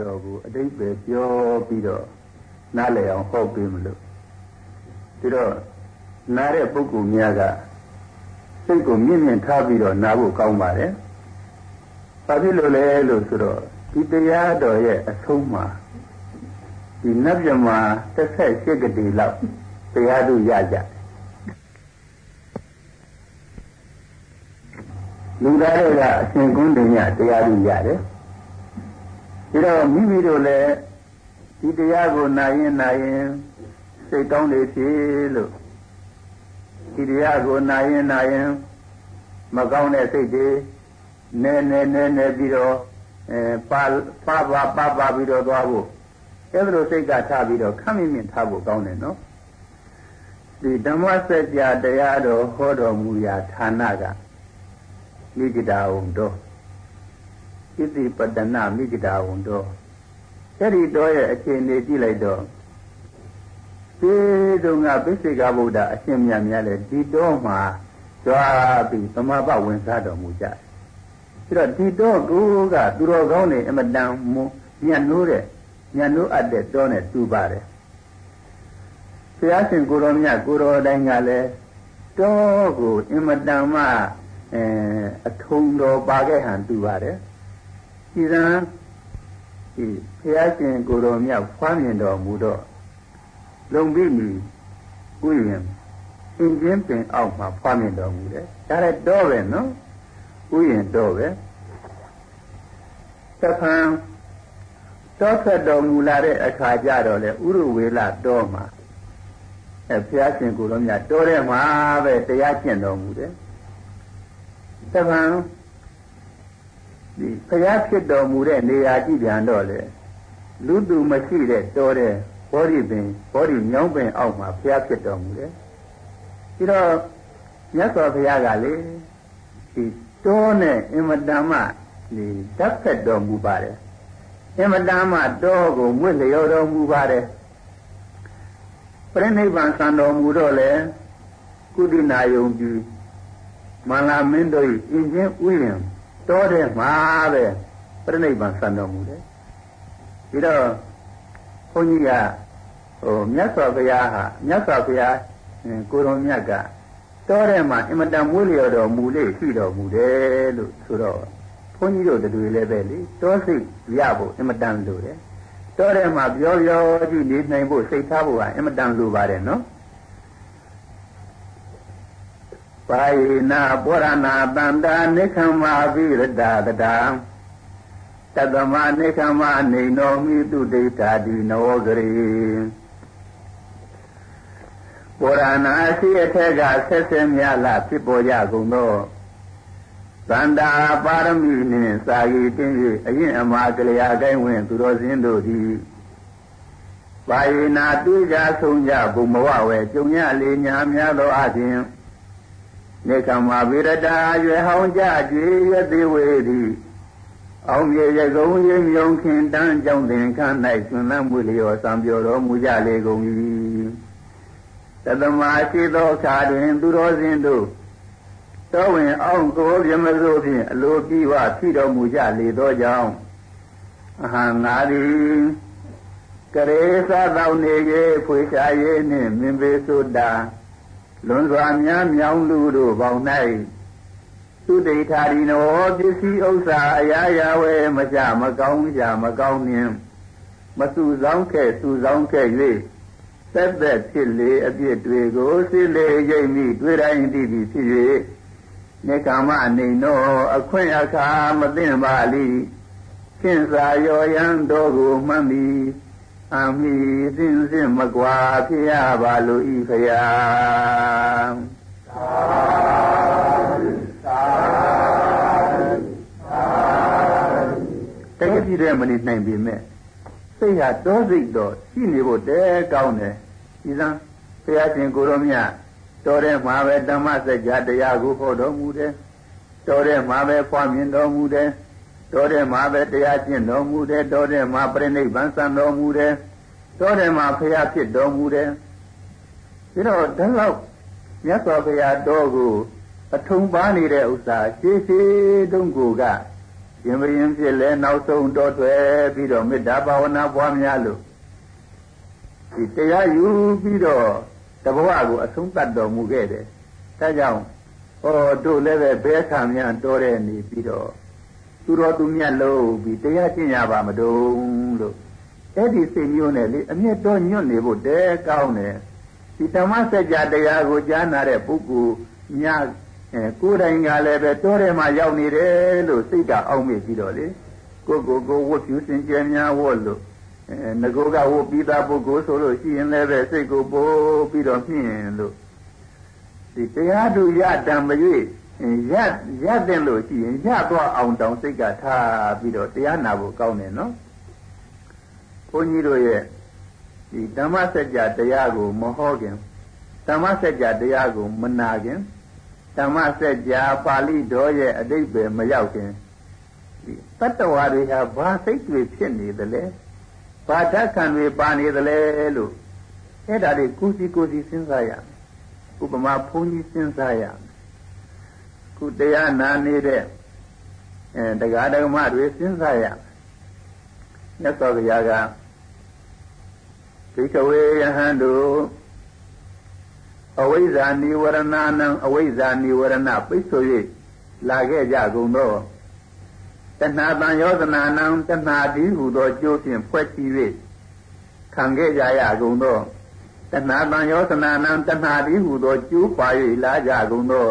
တော်ကိုအတိတ်ပဲပြောပြီးတော့နားလည်အောင်ဟောပေးမလို့ဒီတော့နားတဲ့ပုဂ္ဂိုလ်များကစိတ်ကိုမြင့်မြင့်ထားပြီးတော့နားဖို့ကောင်းပါတယ်။ဘာဖြစ်လို့လဲလို့ဆိုတော့ဒီတရားတော်ရဲ့အဆုံးမှာဒီနတ်မြမာ18ကတိလောက်တရားသူရကြလူသားတွေကအရှင်ကုန်းတင်ရတရားသူရတယ် ဒီတော့မိမိတို့လည်းဒီတရားကိုနာရင်နာရင်စိတ်ကောင်းနေဖြစ်လို့ဒီတရားကိုနာရင်နာရင်မကောင်းတဲ့စိတ်တွေနဲနဲနဲနဲပြီးတော့အဲပါပါပါပါပါပြီးတော့သွားဖို့အဲ့လိုစိတ်ကထားပြီးတော့ခမ်းမြင့်မြင့်ထားဖို့ကောင်းတယ်နော်ဒီဓမ္မစကြာတရားတော်ဟောတော်မူရာဌာနကမိဂဒာဝံတော် ဣတိပတနာမိဂဒာဝံတော်အဲ့ဒီတော့ရဲ့အခြေအနေကြည့်လိုက်တော့ဒီတုန်းကပိစိကဗုဒ္ဓအရှင်မြတ်များလည်းဒီတော့မှာကြွားပြီးသမဘဝင်စားတော်မူကြတယ်။ပြီးတော့ဒီတော့ကိုကသူတော်ကောင်းနေအမတန်ညံ့နိုးတဲ့ညံ့နိုးအပ်တဲ့တောနဲ့တူပါတယ်။ဘုရားရှင်ကိုတော်မြတ်ကိုတော်တိုင်းကလည်းတောကိုအမတန်မှအဲအထုံတော်ပါခဲ့ဟန်တူပါတယ်။ ဒီသံဒီဘုရားရှင်ကိုတော်မြတ်ဖွားမြင်တော်မူတော့လုံပြီးပြီဥယျာဉ်အင်းချင်းပင်အောက်မှာဖွားမြင်တော်မူတယ်ဒါလည်းတော့ပဲနော်ဥယျာဉ်တော့ပဲသဖန်တောထွက်တော်မူလာတဲ့အခါကျတော့လေဥရဝေလတော်မှာအဲဘုရားရှင်ကိုယ်တော်မြတ်တော်ထဲမှာပဲတရားကျင့်တော်မူတယ်သဖန် ဒီဘုရားဖြစ်တော်မူတဲ့နေရာကြည့်ပြန်တော့လေလူသူမရှိတဲ့တော်တဲ့ဘောဓိပင်ဘောဓိညောင်းပင်အောက်မှာဘုရားဖြစ်တော်မူတယ်ပြီးတော့မြတ်စွာဘုရားကလေဒီတောနဲ့အင်မတန်မှဒီဓာတ်ဖက်တော်မူပါတယ်အင်မတန်မှတောကိုမွေ့လျော်တော်မူပါတယ်ပြိဋိဘံစံတော်မူတော့လေကုသနာယုံကြည်မန္လာမင်းတို့၏အင်ချင်းဥယျံ တောတဲ့မှာပဲပြိဋိဘံစံတော်မူတယ်ပြီးတော့ဘုန်းကြီးကဟိုမြတ်စွာဘုရားဟာမြတ်စွာဘုရားကိုရောမြတ်ကတောထဲမှာအင်မတန်မွေးလျော်တော်မူလေရှိတော်မူတယ်လို့ဆိုတော့ဘုန်းကြီးတို့တွေလည်းပဲလေတောစိတ်ရဖို့အင်မတန်လိုတယ်တောထဲမှာပြောပြောကြည့်နေနိုင်ဖို့စိတ်ထားဖို့ဟာအင်မတန်လိုပါတယ်နော် ပါယနာပောရဏတန္တာနိခမဝိရဒတတာတတမနိခမနေနောမိတုဒိဋ္ဌာတိနောဂရေပုရဏအရှိအထက်ကဆက်ဆက်မြလာဖြစ်ပေါ်ကြကုန်သောသန္တာပါရမီနှင့်စာရီတင်း၍အရင်အမှားကလျာကိုင်းဝင်သူတော်စင်းတို့သည်ပါယနာတွေ့ကြဆုံးကြဘုံမဝဝဲကျုံရလေညာများသောအခြင်း နေကမဗေရတာရွယ်ဟောင်းကြကြည်ရသေးဝေသည်အောင်မြေရကုံရင်းမြုံခင်တန်းကြောင့်တင်ခန့်၌ကျွမ်းလန်းမှုလျော်စံပြောတော်မူကြလေကုန်၏တသမာရှိသောအခါတွင် သူတော်စင်တို့တောဝင်အောင်ကိုပြမစိုးဖြင့်အလိုပြည့်ဝဖြစ်တော်မူကြလေသောကြောင့်အဟံငါသည်ကရေသာတောင်းနေ၍ဖွေရှာ၍နှင့်မင်ပေဆိုတာ လွန်စွာများမြောင်းလူတို့ပေါင်း၌သူဒိဋ္ဌာရီနောပစ္စည်းဥစ္စာအရာရာဝဲမကြမကောင်းကြမကောင်းနှင့်မစုဆောင်ခဲ့စုဆောင်ခဲ့၍သက်သက်ဖြစ်လေအပြစ်တွေကိုစိလေရိပ်မိတွေ့တိုင်းသိပြီးဖြစ်၍နေကမအနေနောအခွင့်အခါမသိပါလိခင်စာရောရန်တော်ကိုမှတ်မိ အမိစင်စင်မကွာဖြစ်ရပါလို့ဤခရာသာသာသာတကယ်ကြည့်တဲ့မနေနိုင်ပေမဲ့စိတ်ဟာတောစိတ်တော့ရှိနေဖို့တဲကောင်းတယ်ဒီသံဘုရားရှင်ကိုရောမြတ်တော်တဲ့မှာပဲဓမ္မစကြာတရားကိုဟောတော်မူတယ်တော်တဲ့မှာပဲဖွားမြင်တော်မူတယ် တော်တဲ့မှာပဲတရားကျင့်တော်မူတယ်တော်တဲ့မှာပြိဋိဘံစံတော်မူတယ်တော်တဲ့မှာဖရာဖြစ်တော်မူတယ်ပြီးတော့ဒါတော့မြတ်စွာဘုရားတော်ကိုအထုံပါနေတဲ့ဥစ္စာရှေးရှေးတုန်းကိုကရှင်ဘရင်ဖြစ်လဲနောက်ဆုံးတော်ထွယ်ပြီးတော့မေတ္တာဘာဝနာပွားများလို့ဒီတရားယူပြီးတော့တဘဝကိုအဆုံးသတ်တော်မူခဲ့တယ်ဒါကြောင့်ဟောတို့လည်းပဲဘဲခံများတော်တဲ့နေပြီးတော့ သူတော်သူမြတ်လို့ပြီးတရားကျင့်ရပါမတုံးလို့အဲ့ဒီစိတ်မျိုးနဲ့လေအမျက်တော်ညွတ်နေဖို့တဲကောင်းတယ်ဒီဓမ္မစကြာတရားကိုကြားနာတဲ့ပုဂ္ဂိုလ်များအဲကိုယ်တိုင်ကလည်းပဲတောထဲမှာရောက်နေတယ်လို့စိတ်ကအောက်မေ့ပြီးတော့လေကိုကိုကိုဝတ်ဖြူစင်ကြယ်များဝတ်လို့အဲငကိုကဝတ်ပြီးသားပုဂ္ဂိုလ်ဆိုလို့ရှိရင်လည်းပဲစိတ်ကိုပို့ပြီးတော့မြင်လို့ဒီတရားသူရတံမ ရွေ့ရရတဲ့လို့ရှိရင်ရသွားအောင်တောင်စိတ်ကထားပြီးတော့တရားနာဖို့ကောင်းတယ်နော်ဘုန်းကြီးတို့ရဲ့ဒီဓမ္မစကြာတရားကိုမဟောခင်ဓမ္မစကြာတရားကိုမနာခင်ဓမ္မစကြာပါဠိတော်ရဲ့အတိတ်ပဲမရောက်ခင်ဒီတတ္တဝါတွေဟာဘာစိတ်တွေဖြစ်နေသလဲဘာဓာတ်ခံတွေပါနေသလဲလို့အဲ့ဒါတွေကိုစီကိုစီစဉ်းစားရမယ်ဥပမာဘုန်းကြီးစဉ်းစားရမယ် ခုတရားနာနေတဲ့အဲတရားဓမ္မတွေစဉ်းစားရမယ်မြတ်စွာဘုရားကဒိဋ္ဌဝေယဟန်တို့အဝိဇ္ဇာနိဝရဏနံအဝိဇ္ဇာနိဝရဏပိတ်ဆို၍လာခဲ့ကြကုန်သောတဏှာတန်ယောသနာနံတဏှာဒီဟုသောကျိုးဖြင့်ဖွဲ့ချ၍ခံခဲ့ကြရကုန်သောတဏှာတန်ယောသနာနံတဏှာဒီဟုသောကျိုးပါ၍လာကြကုန်သော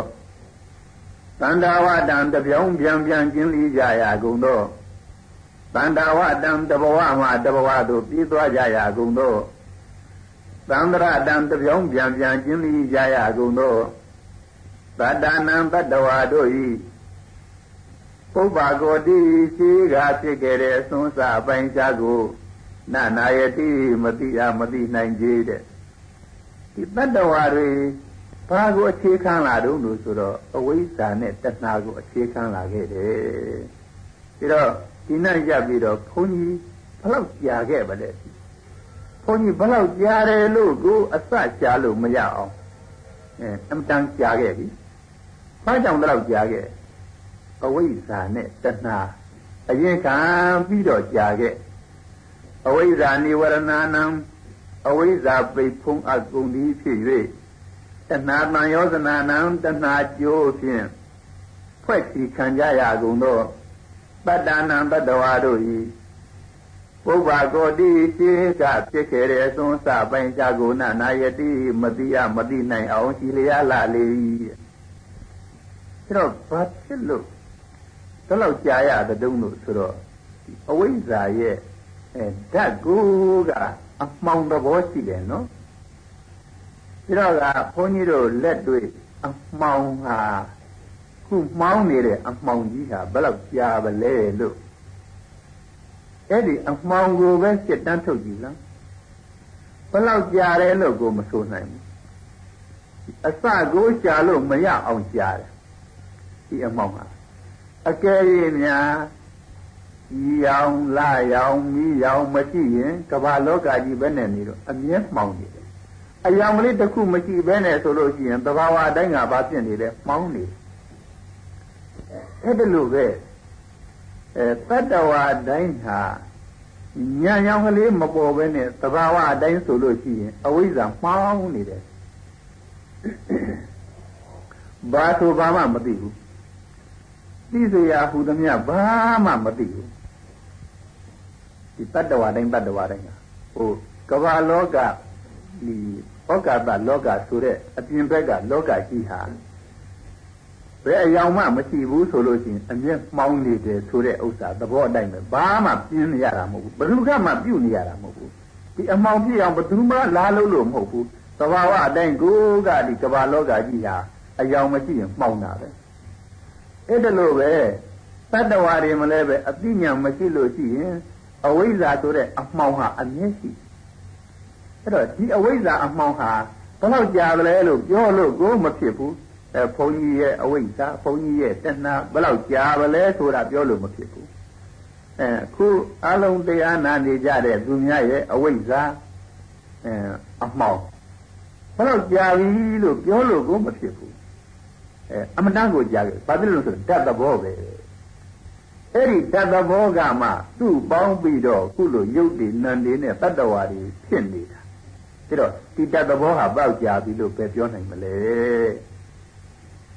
တန္တာဝတံတပြောင်းပြန်ပြန်ကျင်းလီကြရကုန်သောတန္တာဝတံတဘဝမှတဘဝသို့ပြီးသွားကြရကုန်သောသံဃာတံတပြောင်းပြန်ပြန်ကျင်းလီကြရကုန်သောသတ္တနံတတ္တဝါတို့၏ပုဗ္ဗကောတိရှိကဖြစ်ခဲ့တဲ့အစွန်းစအပိုင်းခြားကိုနာနာယတိမတိအမတိနိုင်ကြတဲ့ဒီတတ္တဝါတွေ ဘာကိုအခြေခံလာတော့လို့ဆိုတော့အဝိဇ္ဇာနဲ့တဏှာကိုအခြေခံလာခဲ့တယ်ပြီးတော့ဒီနေ့ရပြီးတော့ဘုန်းကြီးဘလောက်ကြာခဲ့ပါလဲဘုန်းကြီးဘလောက်ကြာတယ်လို့ကိုအစကြာလို့မရအောင်အဲအမတန်ကြာခဲ့ပြီဘာကြောင့်ဘလောက်ကြာခဲ့အဝိဇ္ဇာနဲ့တဏှာအရင်ခံပြီးတော့ကြာခဲ့အဝိဇ္ဇာនិဝရဏနံအဝိဇ္ဇာပိဖုံအကုန်သည်ဖြစ်၍ တဏှာတန်ယောဇနာနံတဏှာကျိုးဖြင့်ဖွဲ့ချီခံကြရကုန်သောတတ္တနာတတ္တဝါတို့၏ပုဗ္ဗကောတိရှိကဖြစ်ခဲ့တဲ့အစွန်းစပိုင်ကြကိုနာနာယတိမတိယမတိနိုင်အောင်ရှိလျာလာလေ၏အဲ့တော့ဘာဖြစ်လို့ဒီလောက်ကြာရတဲ့တုံးလို့ဆိုတော့အဝိဇ္ဇာရဲ့အဲဓာတ်ကိုကအမှောင်သဘောရှိတယ်နော် ပြီးတော့ကဘုန်းကြီးတို့လက်တွေ့အမှောင်ဟာခုမှောင်းနေတဲ့အမှောင်ကြီးဟာဘယ်လောက်ကြာပါလဲလို့အဲ့ဒီအမှောင်ကိုပဲစစ်တမ်းထုတ်ကြည့်လားဘယ်လောက်ကြာတယ်လို့ကိုမဆိုနိုင်ဘူးအစကိုကြာလို့မရအောင်ကြာတယ်ဒီအမှောင်ဟာအကယ်၍များရောင်လာရောင်မီးရောင်မရှိရင်ကမ္ဘာလောကကြီးပဲနဲ့နေတော့အမြဲမှောင်နေတယ် အယောင်ကလေးတစ်ခုမရှိဘဲနဲ့ဆိုလို့ရှိရင်သဘာဝအတိုင်းကဘာဖြစ်နေလဲမှောင်နေအဲ့ဒါလို့ပဲအဲတတ္တဝါတိုင်းဟာညံရောင်ကလေးမပေါ်ဘဲနဲ့သဘာဝအတိုင်းဆိုလို့ရှိရင်အဝိဇ္ဇာမှောင်နေတယ်ဘာဆိုဘာမှမသိဘူးသိစရာဟူသမျှဘာမှမသိဘူးဒီတတ္တဝါတိုင်းတတ္တဝါတိုင်းကဟိုကမ္ဘာလောကဒီ ဩကာသလောကဆိုတဲ့အပြင်ဘက်ကလောကကြီးဟာဘယ်အယောင်မှမရှိဘူးဆိုလို့ရှိရင်အမျက်မှောင်းနေတယ်ဆိုတဲ့ဥစ္စာသဘောအတိုင်းပဲဘာမှပြင်းနေရတာမဟုတ်ဘူးဘယ်သူကမှပြုတ်နေရတာမဟုတ်ဘူးဒီအမောင်ပြည့်အောင်ဘယ်သူမှလာလို့လို့မဟုတ်ဘူးသဘာဝအတိုင်းကိုကဒီကမ္ဘာလောကကြီးဟာအယောင်မရှိရင်မှောင်းတာပဲအဲ့ဒါလို့ပဲတတ္တဝါတွေမလဲပဲအသိဉာဏ်မရှိလို့ရှိရင်အဝိဇ္ဇာဆိုတဲ့အမှောင်ဟာအမြဲရှိ အဲ့တော့ဒီအဝိဇ္ဇာအမှောင်ဟာဘယ်တော့ကြာလဲလို့ပြောလို့ကိုမဖြစ်ဘူးအဲဘုန်းကြီးရဲ့အဝိဇ္ဇာဘုန်းကြီးရဲ့တဏှာဘယ်တော့ကြာပါလဲဆိုတာပြောလို့မဖြစ်ဘူးအဲခုအလုံးတရားနာနေကြတဲ့သူများရဲ့အဝိဇ္ဇာအဲအမှောင်ဘယ်တော့ကြာပြီလို့ပြောလို့ကိုမဖြစ်ဘူးအဲအမတန်ကိုကြာတယ်ဘာဖြစ်လို့လဲဆိုတော့ဓာတ်သဘောပဲဓအဲ့ဒီတသဘောကမှသူ့ပေါင်းပြီးတော့ခုလိုရုပ်တည်နံနေနဲ့တတ္တဝါတွေဖြစ်နေတာ ဒါတော့ဒီတသဘောဟာပေါက်ကြပြီလို့ပဲပြောနိုင်မလဲ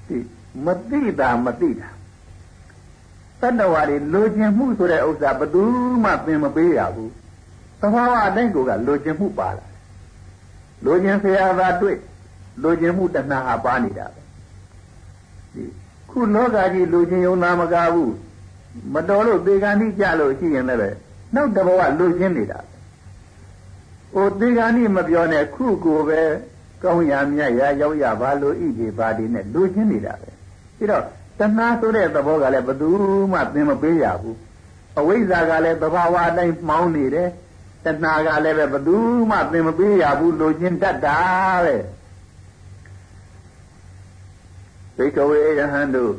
ဒီမသိတာမသိတာတတ္တဝါတွေလိုချင်မှုဆိုတဲ့ဥစ္စာဘယ်သူမှသင်မပေးရဘူးသဘာဝအတိုင်းကိုကလိုချင်မှုပါလာလိုချင်ဆရာသာတွေ့လိုချင်မှုတဏှာပါနေတာပဲဒီခုလောကကြီးလိုချင်ယုံနာမကားဘူးမတော်လို့သေကံတိကြလို့ရှိရင်လည်းနောက်တဘဝလိုချင်နေတာ ဟိုသေကံတိမပြောနဲ့ခုကိုပဲကောင်းရမြတ်ရရောက်ရပါလို့ဣတိပါတိနဲ့လိုချင်နေတာပဲပြီးတော့တဏှာဆိုတဲ့သဘောကလည်းဘယ်သူမှသင်မပေးရဘူးအဝိဇ္ဇာကလည်းသဘာဝအတိုင်းမှောင်းနေတယ်တဏှာကလည်းပဲဘယ်သူမှသင်မပေးရဘူးလိုချင်တတ်တာပဲဘိကဝေယဟန်တို့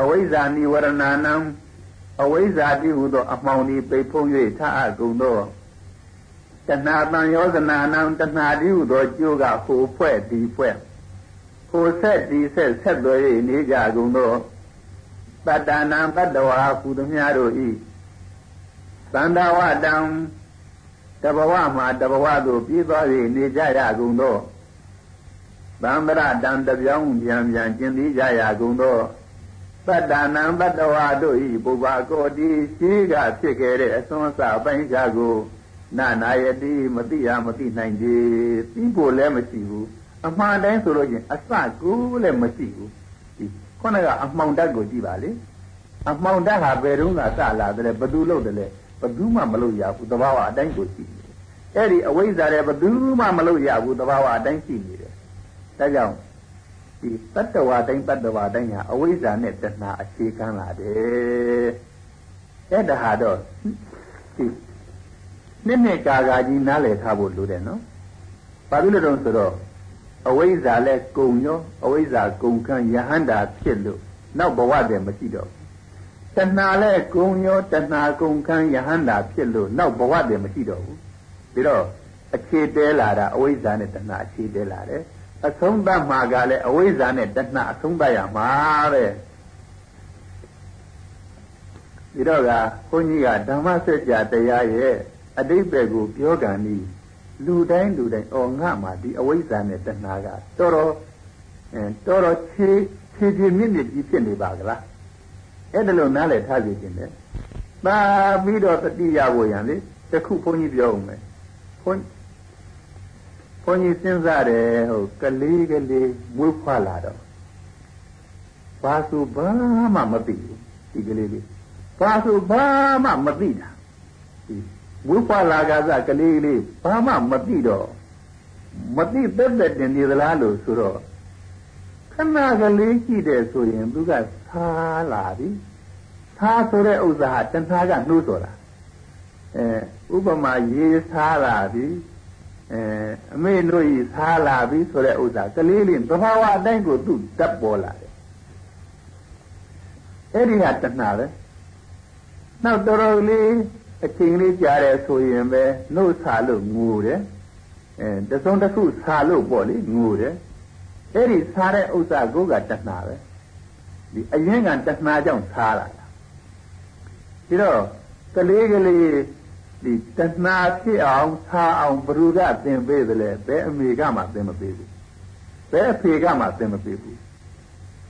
အဝိဇ္ဇာနိဝရဏနံအဝိဇ္ဇာတိဟုသော အမှောင်ဒီပိတ်ဖုံး၍ထအကုန်သော တဏှာတန်ယောဇနာနံတဏှာတိဟုသောကျိုးကဟိုဖွဲ့ဒီဖွဲ့ဟိုဆက်ဒီဆက်ဆက်သွဲ၍နေကြကုန်သောတတ္တနာတတ္တဝါဟူသည်များတို့ဤသန္တာဝတံတဘဝမှာတဘဝသို့ပြေးသွား၍နေကြရကုန်သောသံဗရတံတပြောင်းပြန်ပြန်ကျင်သေးကြရကုန်သောသတ္တနံတတဝါတို့ဤပုဗ္ဗကောတိရှိကဖြစ်ခဲ့တဲ့အစွမ်းစအပိုင်းခြားကို နာနာယတိမသိရမသိနိုင်သေးသိဖို့လည်းမရှိဘူးအမှန်တိုင်းဆိုလို့ချင်းအစကူလည်းမရှိဘူးဒီခုနကအမှောင်ဓာတ်ကိုကြည့်ပါလေအမှောင်ဓာတ်ဟာဘယ်တော့မှစလာတယ်ဘယ်သူလုပ်တယ်လဲဘယ်သူမှမလုပ်ရဘူးတဘာဝအတိုင်းကိုရှိတယ်အဲ့ဒီအဝိဇ္ဇာတွေဘယ်သူမှမလုပ်ရဘူးတဘာဝအတိုင်းရှိနေတယ်ဒါကြောင့်ဒီတတ္တဝါတိုင်းတတ္တဝါတိုင်းဟာအဝိဇ္ဇာနဲ့တဏှာအခြေခံလာတယ်အဲ့ဒါဟာတော့ဒီ နှစ်နှစ်ကာကာကြီးနားလည်ထားဖို့လိုတယ်နော်ဘာလို့လဲတော့ဆိုတော့အဝိဇ္ဇာလဲကုံရောအဝိဇ္ဇာကုံခံယဟန္တာဖြစ်လို့နောက်ဘဝတည်းမရှိတော့တဏှာလဲကုံရောတဏှာကုံခံယဟန္တာဖြစ်လို့နောက်ဘဝတည်းမရှိတော့ဘူးပြီးတော့အခြေတဲလာတာအဝိဇ္ဇာနဲ့တဏှာအခြေတဲလာတယ်အဆုံးသတ်မှာကလည်းအဝိဇ္ဇာနဲ့တဏှာအဆုံးသတ်ရမှာပဲဒီတော့ကဘုန်းကြီးကဓမ္မစကြာတရားရဲ့ အတိတ်ပဲကိုပြောကန်ဤလူတိုင်းလူတိုင်းအော်ငါမှာဒီအဝိဇ္ဇာနဲ့တဏှာကတော်တော်အဲတော်တော်ခြေခြေခြေမြင့်မြင့်ကြီးဖြစ်နေပါကလားအဲ့ဒါလို့နားလည်ထားစီခြင်းတယ်ပါပြီးတော့တတိယဝရံလေတခုဘုန်းကြီးပြောအောင်မယ်ဘုန်းဘုန်းကြီးစဉ်းစားတယ်ဟိုကလေးကလေးမွေးဖွားလာတော့ဘာဆိုဘာမှမသိဘူးဒီကလေးလေးဘာဆိုဘာမှမသိတာ ဒီမွေးဖွားလာကစားကလေးလေးဘာမှမသိတော့မသိသက်သက်တင်နေသလားလို့ဆိုတော့ခဏကလေးရှိတယ်ဆိုရင်သူကသာလာပြီသာဆိုတဲ့ဥစ္စာဟာတဏှာကနှိုးစော်တာအဲဥပမာရေစားလာပြီအဲအမေတို့ဤစားလာပြီဆိုတဲ့ဥစ္စာကလေးလေးသဘာဝအတိုင်းကိုသူ့တက်ပေါ်လာတယ်အဲ့ဒီဟာတဏှာပဲနောက်တော်တော်လေး အချိန်လေးကြာတယ်ဆိုရင်ပဲနှုတ်ဆာလို့ငိုတယ်အဲတစုံတစ်ခုဆာလို့ပေါ့လေငိုတယ်အဲ့ဒီဆာတဲ့ဥစ္စာကိုကတဏှာပဲဒီအရင်ကတဏှာကြောင့်ဆာလာတာဒီတော့ကလေးကလေးဒီတဏှာဖြစ်အောင်ဆာအောင်ဘ ᱹ ကသင်ပေးတယ်လေဘယ်အမေကမှသင်မပေးဘူးဘယ်အဖေကမှသင်မပေးဘူး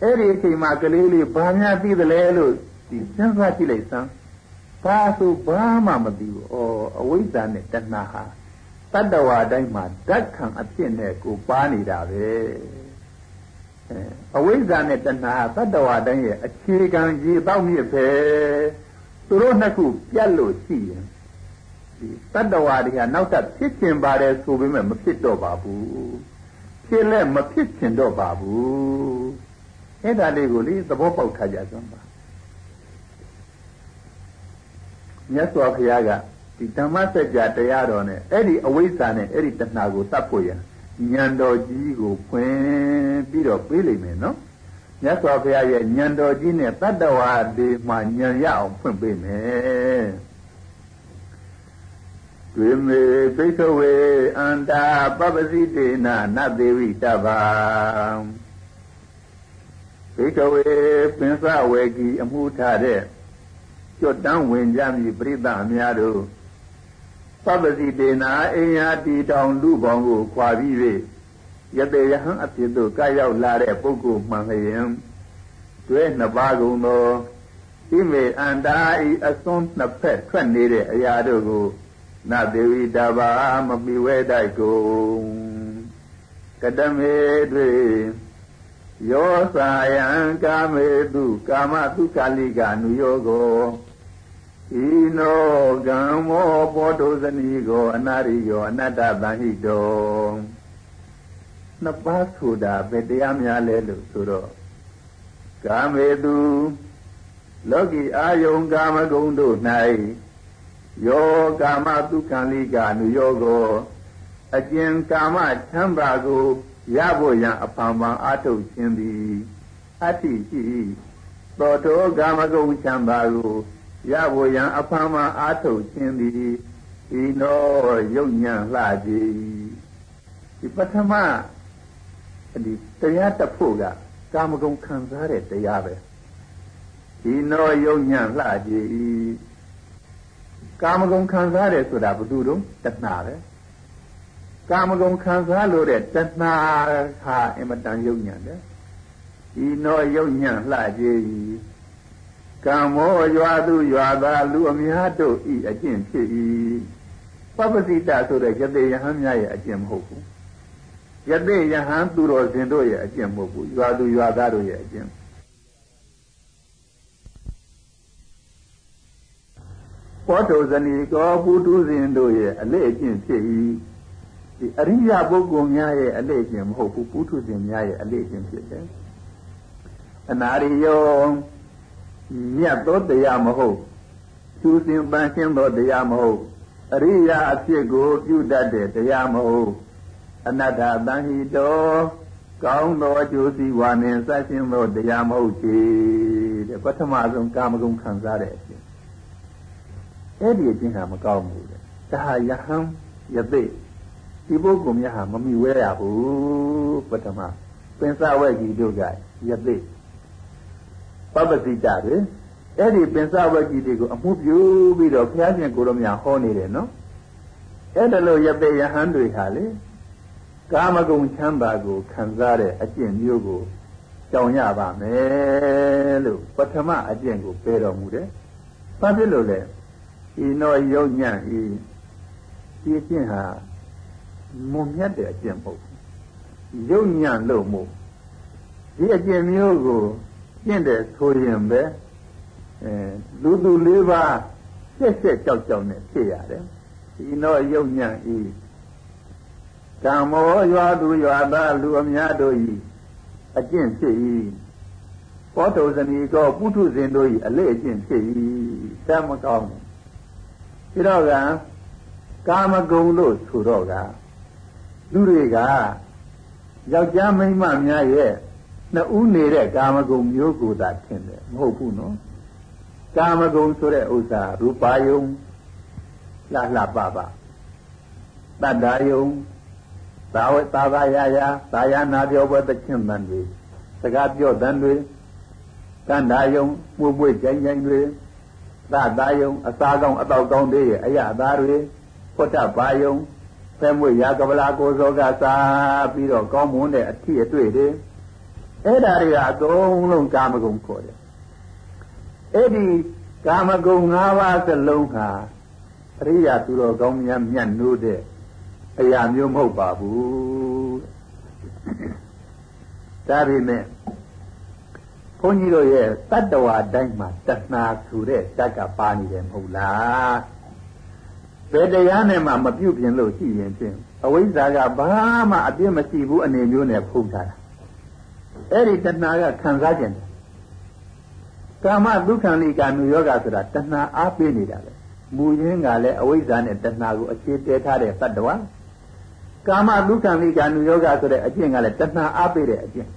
အဲ့ဒီအချိန်မှာကလေးလေးဘာများသိတယ်လဲလို့ဒီစဉ်းစားကြည့်လိုက်စမ်း ဘာဆိုဘာမှမသိဘူးဩအဝိဇ္ဇာနဲ့တဏှာဟာတတ္တဝါတိုင်းမှာဓာတ်ခံအဖြစ်နဲ့ကိုပါနေတာပဲအဝိဇ္ဇာနဲ့တဏှာတတ္တဝါတိုင်းရဲ့အခြေခံရေပေါက်မြစ်ပဲသူတို့နှစ်ခုပြတ်လို့ရှိရင်ဒီတတ္တဝါတွေကနောက်ထပ်ဖြစ်ကျင်ပါတယ်ဆိုပေမဲ့မဖြစ်တော့ပါဘူးဖြစ်လဲမဖြစ်ကျင်တော့ပါဘူးအဲ့ဒါလေးကိုလေသဘောပေါက်ထားကြစမ်းပါ မြတ်စွာဘုရားကဒီဓမ္မစကြာတရားတော်နဲ့အဲ့ဒီအဝိဇ္ဇာနဲ့အဲ့ဒီတဏှာကိုတတ်ဖို့ရဉာဏ်တော်ကြီးကိုဖွင့်ပြီးတော့ပေးလိမ့်မယ်နော်မြတ်စွာဘုရားရဲ့ဉာဏ်တော်ကြီးနဲ့တတ္တဝါဒီမှာဉာဏ်ရအောင်ဖွင့်ပေးမယ်တွေ့မေသိခဝေအန္တာပပစီတေနနသေဝိတဗ္ဗံသိခဝေပင်စဝေကီအမှုထားတဲ့ ကြွတန်းဝင်ကြမည်ပြိဿအများတို့ပပ္ပစီတေနာအိညာတီတောင်လူပေါင်းကိုခွာပြီး၍ယတေယဟံအဖြစ်သို့ကရောက်လာတဲ့ပုဂ္ဂိုလ်မှန်လျင်တွဲနှစ်ပါးကုန်သောဣမေအန္တာဤအစွန်းနှစ်ဖက်ထွက်နေတဲ့အရာတို့ကိုနသေဝိတဘာမမိဝဲတိုက်ကုန်ကတမေတွေယောစာယံကာမေတုကာမတုကာလိကာနုယောကို ဤနောကံမောပောတုဇနီကိုအနာရိယောအနတ္တတဟိတောနှစ်ပါးဆိုတာဘယ်တရားများလဲလို့ဆိုတော့ကာမေတုလောကီအာယုံကာမဂုဏ်တို့၌ယောကာမတုခံလိကာနုယောကိုအကျဉ်ကာမချမ်းသာကိုရဖို့ရန်အဖန်ဖန်အာထုတ်ခြင်းသည်အတ္တိရှိသောတောကာမဂုဏ်ချမ်းသာကို ရဖို့ရန်အဖန်ဖန်အာထုတ်ခြင်းသည်ဤနောယုတ်ညံလှကြည်ဒီပထမဒီတရားတဖို့ကကာမဂုဏ်ခံစားတဲ့တရားပဲဒီနောယုံညံ့လှကြည်ကာမဂုဏ်ခံစားတယ်ဆိုတာဘုသူတို့တဏှာပဲကာမဂုဏ်ခံစားလို့တဲ့တဏှာဟာအင်မတန်ယုံညံ့တယ်ဒီနောယုံညံ့လှကြည် ကံမောရွာသူရွာသားလူအများတို့ဤအကျင့်ဖြစ်၏ပပ္ပစိတဆိုတဲ့ယတေယဟန်များရဲ့အကျင့်မဟုတ်ဘူးယတေယဟန်သူတော်စင်တို့ရဲ့အကျင့်မဟုတ်ဘူးရွာသူရွာသားတို့ရဲ့အကျင့်ပောတုဇနီကောပုထုဇဉ်တို့ရဲ့အလေ့အကျင့်ဖြစ်၏ဒီအရိယပုဂ္ဂိုလ်များရဲ့အလေ့အကျင့်မဟုတ်ဘူးပုထုဇဉ်များရဲ့အလေ့အကျင့်ဖြစ်တယ်အနာရိယော မြတ်သောတရားမဟုတ်သူစဉ်ပန်းရှင်းသောတရားမဟုတ်အရိယာအဖြစ်ကိုပြုတတ်တဲ့တရားမဟုတ်အနတ္တတန်ဟိတောကောင်းသောအကျိုးစီးပွားနှင့်ဆက်ရှင်သောတရားမဟုတ်ချေတဲ့ပထမဆုံးကာမဂုဏ်ခံစားတဲ့အဖြစ်အဲ့ဒီအချင်းဟာမကောင်းဘူးတဲ့ဒါဟာယဟန်ယသိဒီပုဂ္ဂိုလ်များဟာမမိဝဲရဘူးပထမပင်စဝဲကြီးတို့ကယသိ ပပတိတတွေအဲ့ဒီပင်စဝဲကြီးတွေကိုအမှုပြုပြီးတော့ဘုရားရှင်ကိုယ်တော်များဟောနေတယ်နော်အဲ့ဒါလို့ယသိယဟန်တွေဟာလေကာမဂုဏ်ချမ်းသာကိုခံစားတဲ့အကျင့်မျိုးကိုကြောင်ရပါမယ်လို့ပထမအကျင့်ကိုပြောတော်မူတယ်။ဘာဖြစ်လို့လဲဤနောယုံညံ့ဤဒီအကျင့်ဟာမုံမြတ်တဲ့အကျင့်မဟုတ်ဘူးယုံညံ့လို့မို့ဒီအကျင့်မျိုးကို ကျင့်တယ်ဆိုရင်ပဲအဲလူသူလေးပါးဆက်ဆက်ကြောက်ကြောက်နဲ့ဖြစ်ရတယ်ဤနောယုံညံ့ဤကံမောရွာသူရွာသားလူအများတို့ဤအကျင့်ဖြစ်၏ပောတုဇနီကောပုထုဇဉ်တို့ဤအလေအကျင့်ဖြစ်၏တမ်းမကောင်းဘူးဒီတော့ကကာမဂုဏ်လို့ဆိုတော့ကလူတွေကယောက်ျားမိန်းမများရဲ့ နှစ်ဦးနေတဲ့ကာမဂုဏ်မျိုးကိုသာထင်တယ်မဟုတ်ဘူးနော်ကာမဂုဏ်ဆိုတဲ့ဥစ္စာရူပါယုံလှလှပပတတ္တာယုံသာဝသာသာယာယာသာယာနာပြောပွဲသချင်းတန်တွေစကားပြောတန်တွေကန္တာယုံမှုပွေကြိုင်ကြိုင်တွေသသာယုံအစာကောင်းအတော့ကောင်းတွေရဲ့အရအသားတွေဖွတ်တပါယုံဖဲမွေရာကပလာကိုစောကစားပြီးတော့ကောင်းမွန်တဲ့အထီးအတွေ့တွေ အဲ့ဒါတွေကအကုန်လုံးကာမဂုဏ်ခေါ်တယ်အဲ့ဒီကာမဂုဏ်၅ပါးစလုံးဟာအရိယာသူတော်ကောင်းများမြတ်နိုးတဲ့အရာမျိုးမဟုတ်ပါဘူးဒါပေမဲ့ဘုန်းကြီးတို့ရဲ့တတ္တဝါတိုင်းမှာတဏှာဆိုတဲ့တက်ကပါနေတယ်မဟုတ်လားဘယ်တရားနဲ့မှမပြုတ်ပြင်လို့ရှိရင်ဖြင့်အဝိဇ္ဇာကဘာမှအပြစ်မရှိဘူးအနေမျိုးနဲ့ဖုံးထားတာ အဲ့ဒီတဏှာကခံစားခြင်းတယ်ကာမဒုက္ခလိကာနုယောဂဆိုတာတဏှာအားပေးနေတာလေမူရင်းကလည်းအဝိဇ္ဇာနဲ့တဏှာကိုအခြေတည်ထားတဲ့တတ္တဝါကာမဒုက္ခလိကာနုယောဂဆိုတဲ့အကျင့်ကလည်းတဏှာအားပေးတဲ့အကျင့်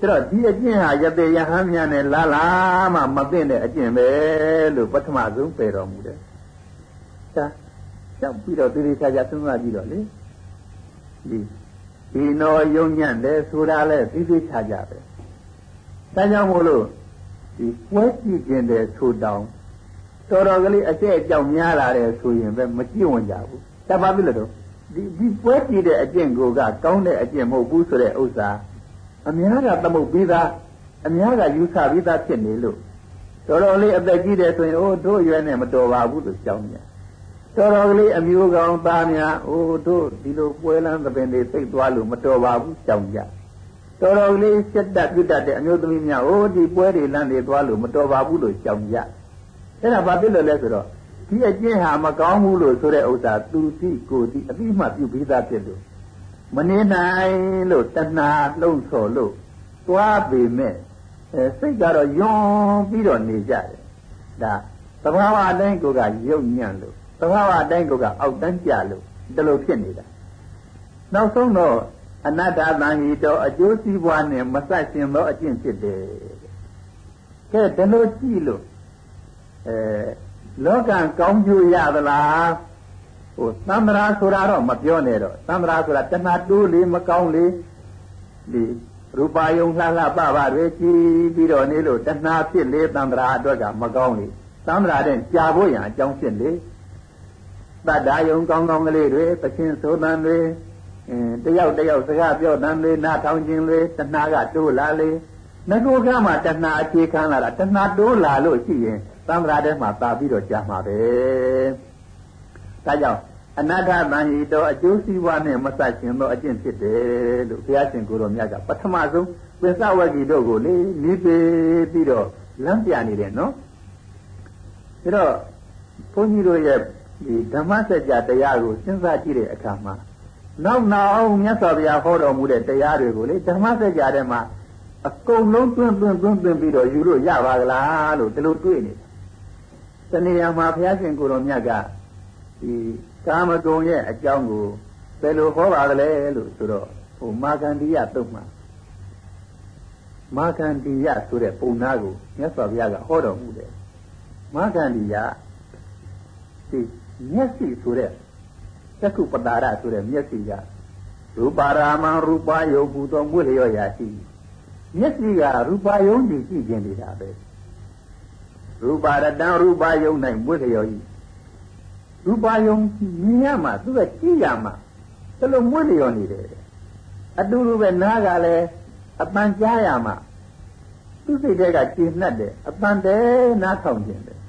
ဒါတော့ဒီအကျင့်ဟာယတေယဟန်များနဲ့လာလာမှမသိတဲ့အကျင့်ပဲလို့ပထမဆုံးပယ်တော်မူတယ်။ဒါကြောက်ပြီးတော့သေသေးချာချာသုံးသပ်ကြည့်တော့လေဒီ ဒီနောယုံညံ့တယ်ဆိုတာလဲသေသေးချာချာပဲ။ဒါကြောင့်မို့လို့ဒီပွဲကြည့်ခြင်းတဲ့ဆိုတောင်တော်တော်ကလေးအကျဲ့အကြောင်းများလာတယ်ဆိုရင်ပဲမကြည့်ဝင်ကြဘူးတပါပြီလို့တော့ဒီဒီပွဲကြည့်တဲ့အကျင့်ကိုကကောင်းတဲ့အကျင့်မဟုတ်ဘူးဆိုတဲ့ဥစ္စာအများကသမုတ်ပြီးသားအများကယူဆပြီးသားဖြစ်နေလို့တော်တော်လေးအသက်ကြီးတယ်ဆိုရင်အိုးတို့ရွယ်နဲ့မတော်ပါဘူးလို့ကြောင်းညာ တော်တော်ကလေးအမျိုးကောင်းသားများအိုးတို့ဒီလိုပွဲလန်းသပင်တွေသိပ်သွားလို့မတော်ပါဘူးကြောင်းကြတော်တော်လေးစက်တက်ပြုတ်တတ်တဲ့အမျိုးသမီးများအိုးဒီပွဲတွေလမ်းတွေသွားလို့မတော်ပါဘူးလို့ကြောင်းကြအဲ့ဒါဘာဖြစ်လို့လဲဆိုတော့ဒီအကျင့်ဟာမကောင်းဘူးလို့ဆိုတဲ့ဥစ္စာသူတိကိုတိအတိမှပြုပြီးသားဖြစ်လို့မနေနိုင်လို့တဏှာလှုံ့ဆော်လို့သွားပေမဲ့အဲစိတ်ကတော့ယွန်းပြီးတော့နေကြတယ်ဒါသဘာဝအတိုင်းကိုကယုတ်ညံ့လို့ သဘာဝအတိုင်းကိုကအောက်တန်းကြလို့ဒီလိုဖြစ်နေတာနောက်ဆုံးတော့အနတ္တတန်ဟီတော့အကျိုးစီးပွားနဲ့မဆက်ရှင်သောအကျင့်ဖြစ်တယ်ကဲဒီလိုကြည့်လို့အဲလောကကောင်းကျိုးရသလားဟိုသံ္ဍရာဆိုတာတော့မပြောနဲ့တော့သံ္ဍရာဆိုတာတဏှာတိုးလေးမကောင်းလေးဒီရူပါယုံလှလှပပတွေကြည်ပြီးတော့နေလို့တဏှာဖြစ်လေသံ္ဍရာအတွက်ကမကောင်းလေသံ္ဍရာတဲ့ကြာဖို့ရန်အကြောင်းဖြစ်လေ တတ္တာယုံကောင်းကောင်းကလေးတွေပချင်းဆိုတန်တွေအင်းတယောက်တယောက်စကားပြောတန်တွေနားထောင်ခြင်းတွေတဏှာကတိုးလာလေငကိုကမှတဏှာအခြေခံလာတာတဏှာတိုးလာလို့ရှိရင်သံဃာထဲမှာတာပြီးတော့ကြာမှာပဲဒါကြောင့်အနာထတန်ဟိတောအကျိုးစီးပွားနဲ့မဆက်ရှင်သောအကျင့်ဖြစ်တယ်လို့ဘုရားရှင်ကိုယ်တော်မြတ်ကပထမဆုံးပင်စဝဂီတို့ကိုလေနီးပေးပြီးတော့လမ်းပြနေတယ်နော်ဒါတော့ဘုန်းကြီးတို့ရဲ့ ဒီဓမ္မစကြာတရားကိုစဉ်းစားကြည့်တဲ့အခါမှာနောက်နောက်အောင်မြတ်စွာဘုရားဟောတော်မူတဲ့တရားတွေကိုလေဓမ္မစကြာထဲမှာအကုန်လုံးတွင်းတွင်းတွင်းတွင်းပြီးတော့ယူလို့ရပါကလားလို့ဒီလိုတွေးနေတယ်တဏှာမှာဘုရားရှင်ကိုယ်တော်မြတ်ကဒီကာမဂုဏ်ရဲ့အကြောင်းကိုဘယ်လိုဟောပါသလဲလို့ဆိုတော့ဟိုမာကန္တိယတုတ်မှာမာကန္တိယဆိုတဲ့ပုံနာကိုမြတ်စွာဘုရားကဟောတော်မူတယ်မာကန္တိယဒီ မျက်စိဆိုတဲ့သက္ကုပတာရဆိုတဲ့မျက်စိကရူပါရာမံရူပယုတ်ဘူးတော်မွေလျော်ရာရှိမျက်စိကရူပယုံကြည့်ကြည့်ခြင်းနေတာပဲရူပါရတံရူပယုံ၌မွေလျော်ဤရူပယုံမြင်ရမှာသူကကြည့်ရမှာဒါလိုမွေလျော်နေတယ်အတူတူပဲနားကလည်းအပန်ကြားရမှာသူစိတ်ထဲကကျဉ်နှက်တယ်အပန်တဲနားထောင်ခြင်းတယ်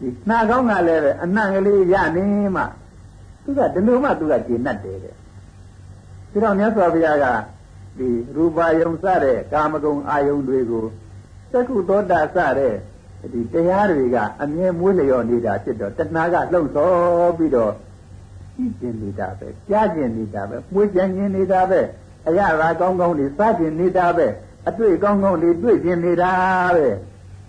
ဒီနှာကောင်းကလည်းပဲအနှံ့ကလေးရနေမှသူကဒီလိုမှသူကကျဉ်နှက်တယ်တဲ့ဒီတော့မြတ်စွာဘုရားကဒီရူပါယုံစတဲ့ကာမဂုဏ်အာယုံတွေကိုသက္ကုသောတာစတဲ့ဒီတရားတွေကအမြဲမွေးလျော်နေတာဖြစ်တော့တဏှာကလှုပ်ဆော်ပြီးတော့ကြည့်ကျင်နေတာပဲကြားကျင်နေတာပဲမွေးကျင်နေနေတာပဲအရသာကောင်းကောင်းတွေစားကျင်နေတာပဲအတွေ့ကောင်းကောင်းတွေတွေ့ကျင်နေတာပဲ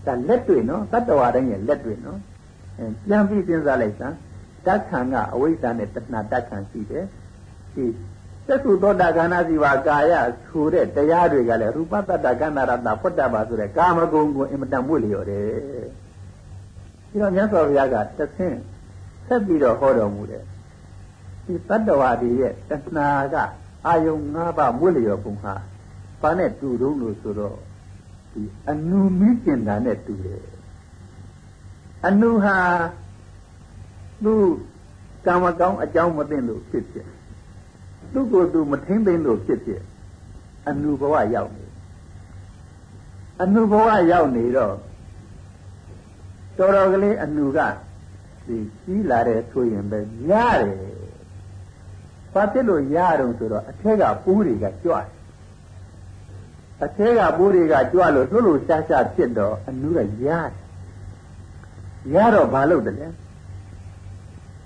ဒါလက်တွေ့နော်တတ္တဝါတိုင်းရဲ့လက်တွေ့နော်အဲ ပြန်ပြီးစဉ်းစားလိုက်စမ်းတက္ခံကအဝိဇ္ဇာနဲ့တဏှာတက္ခံရှိတယ်ဒီသက္ကုသောတာခန္ဓာစီဝါကာယဆိုတဲ့တရားတွေကလည်းရူပတ္တကန္နာရတဖွတ်တပါဆိုတဲ့ကာမဂုဏ်ကိုအင်မတန်မွေ့လျော်တယ်ဒီတော့မြတ်စွာဘုရားကတဆင်းဆက်ပြီးတော့ဟောတော်မူတယ်ဒီတတ္တဝါတွေရဲ့တဏှာကအာယုံ၅ပါးမွေ့လျော်ပုံဟာဘာနဲ့တူတုံးလို့ဆိုတော့ဒီအနုမိကျင်တာနဲ့တူတယ် အနုဟာသူကံမကောင်းအကြောင်းမသိလို့ဖြစ်ဖြစ်သူ့ကိုယ်သူမထင်းသိလို့ဖြစ်ဖြစ်အနုဘဝရောက်နေအနုဘဝရောက်နေတော့တော်တော်ကလေးအနုကဒီကြီးလာတဲ့ဆိုရင်ပဲရတယ်ဘာဖြစ်လို့ရတော့ဆိုတော့အထက်ကပိုးတွေကကြွတယ်အထက်ကပိုးတွေကကြွလို့လှုပ်လို့ရှားရှားဖြစ်တော့အနုကရတယ် ရတော့ဘာလုပ်တယ်လဲ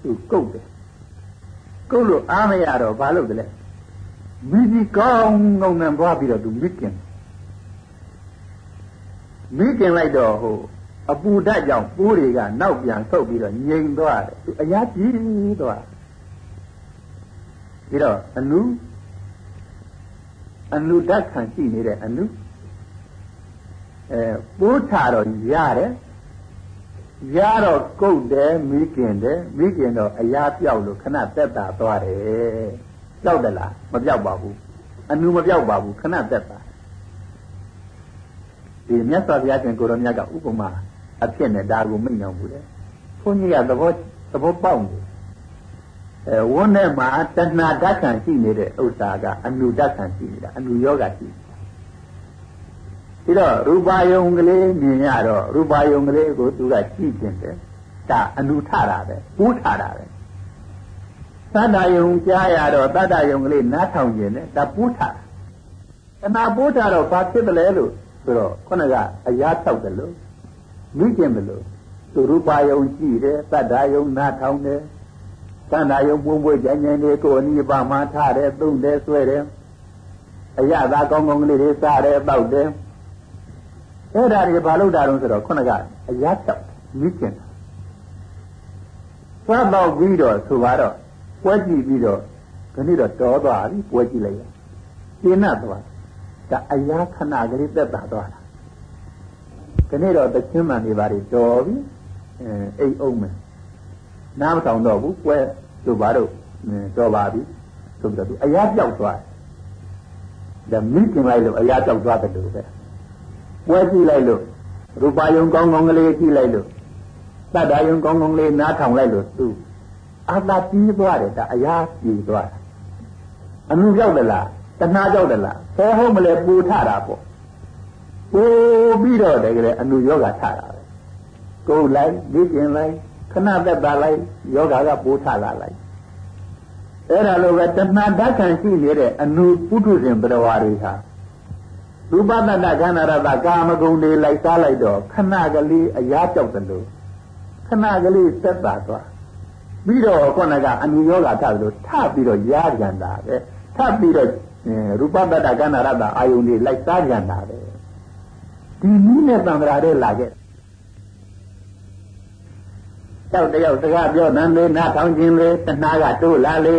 သူကုတ်တယ်ကုတ်လို့အားမရတော့ဘာလုပ်တယ်လဲမိကြီးကောင်းကောင်းနဲ့ဘွားပြီးတော့သူမိခင်မိခင်လိုက်တော့ဟိုအပူဓာတ်ကြောင့်ပိုးတွေကနောက်ပြန်ဆုပ်ပြီးတော့ငြိမ်သွားတယ်သူအရာကြီးသွားပြီးတော့အနုအနုဓာတ်ခံရှိနေတဲ့အနုအဲပိုးထတော့ရတယ် ရတော့ကုတ်တယ်မိခင်တယ်မိခင်တော့အရာပြောက်လို့ခဏသက်သာသွားတယ်ပြောက်တယ်လားမပြောက်ပါဘူးအနုမပြောက်ပါဘူးခဏသက်သာဒီမြတ်စွာဘုရားရှင်ကိုရောမြတ်ကဥပမာအဖြစ်နဲ့ဒါကိုမိန့်တော်မူတယ်ဘုန်းကြီးကသဘောသဘောပေါက်နေအဲဝန်းထဲမှာတဏှာဓာတ်ခံရှိနေတဲ့ဥစ္စာကအနုဓာတ်ခံရှိနေတာအနုယောဂရှိ ပြီးတော့ရူပါယုံကလေးမြင်ရတော့ရူပါယုံကလေးကိုသူကကြည့်ခြင်းတယ်ဒါအနုထတာပဲပူးထတာပဲသတ္တယုံကြားရတော့တတ္တယုံကလေးနားထောင်ခြင်းနဲ့ဒါပူးထတာတဏှာပူးထတော့ဘာဖြစ်တယ်လဲလို့ဆိုတော့ခုနကအရာတောက်တယ်လို့မိကျင်တယ်လို့သူရူပါယုံကြည့်တယ်တတ္တယုံနားထောင်တယ်သန္တာယုံပွင့်ပွင့်ကြမ်းကြမ်းလေးကိုအနိဗ္ဗာန်မှာထားတယ်သုံးတယ်ဆွဲတယ်အရသာကောင်းကောင်းကလေးတွေစားတယ်တောက်တယ် အဲ့ဒါတွေဘာလို့တာတော့ဆိုတော့ခုနကအရာတောက်မိကျင်တယ်သွားတော့ပြီးတော့ဆိုပါတော့ပွဲကြည့်ပြီးတော့ခဏတော့တော်သွားပြီပွဲကြည့်လိုက်ရပြင်းတ်သွားဒါအရာခဏကလေးသက်သာသွားတာခဏတော့တချင်းမှန်နေပါလေတော်ပြီအဲအိတ်အောင်မယ်နားမဆောင်တော့ဘူးပွဲဆိုပါတော့တော်ပါပြီဆိုပြီးတော့သူအရာပြောက်သွားတယ်ဒါမိကျင်လိုက်လို့အရာပြောက်သွားတယ်လို့ပဲ ပွဲကြည့်လိုက်လို့ရူပါယုံကောင်းကောင်းကလေးကြည့်လိုက်လို့တတ္တယုံကောင်းကောင်းလေးနားထောင်လိုက်လို့သူအာသာပြီးသွားတယ်ဒါအရာပြီးသွားတာအမှုရောက်တယ်လားတဏှာကြောက်တယ်လားဆဲဟုတ်မလဲပူထတာပေါ့ပူပြီးတော့တကယ်အနုယောဂထတာပဲကိုယ်လိုက်လေ့ကျင်လိုက်ခဏသက်သာလိုက်ယောဂကပူထလာလိုက်အဲ့ဒါလိုပဲတဏှာဓာတ်ခံရှိနေတဲ့အနုပုထုဇဉ်ပရဝါတွေဟာ ရူပတတ္တခန္ဓာရတကာမဂုဏ်တွေလိုက်စားလိုက်တော့ခဏကလေးအရာကြောက်တယ်လို့ခဏကလေးသက်သာသွားပြီးတော့ခုနကအနုယောဂထလို့ထပြီးတော့ရာကြံတာပဲထပြီးတော့ရူပတ္တကန္နာရတအာယုန်တွေလိုက်စားကြတာပဲဒီနည်းနဲ့သံဃာတွေလာခဲ့တောက်တယောက်စကားပြောတန်လေးနားထောင်ခြင်းလေးတဏှာကတိုးလာလေ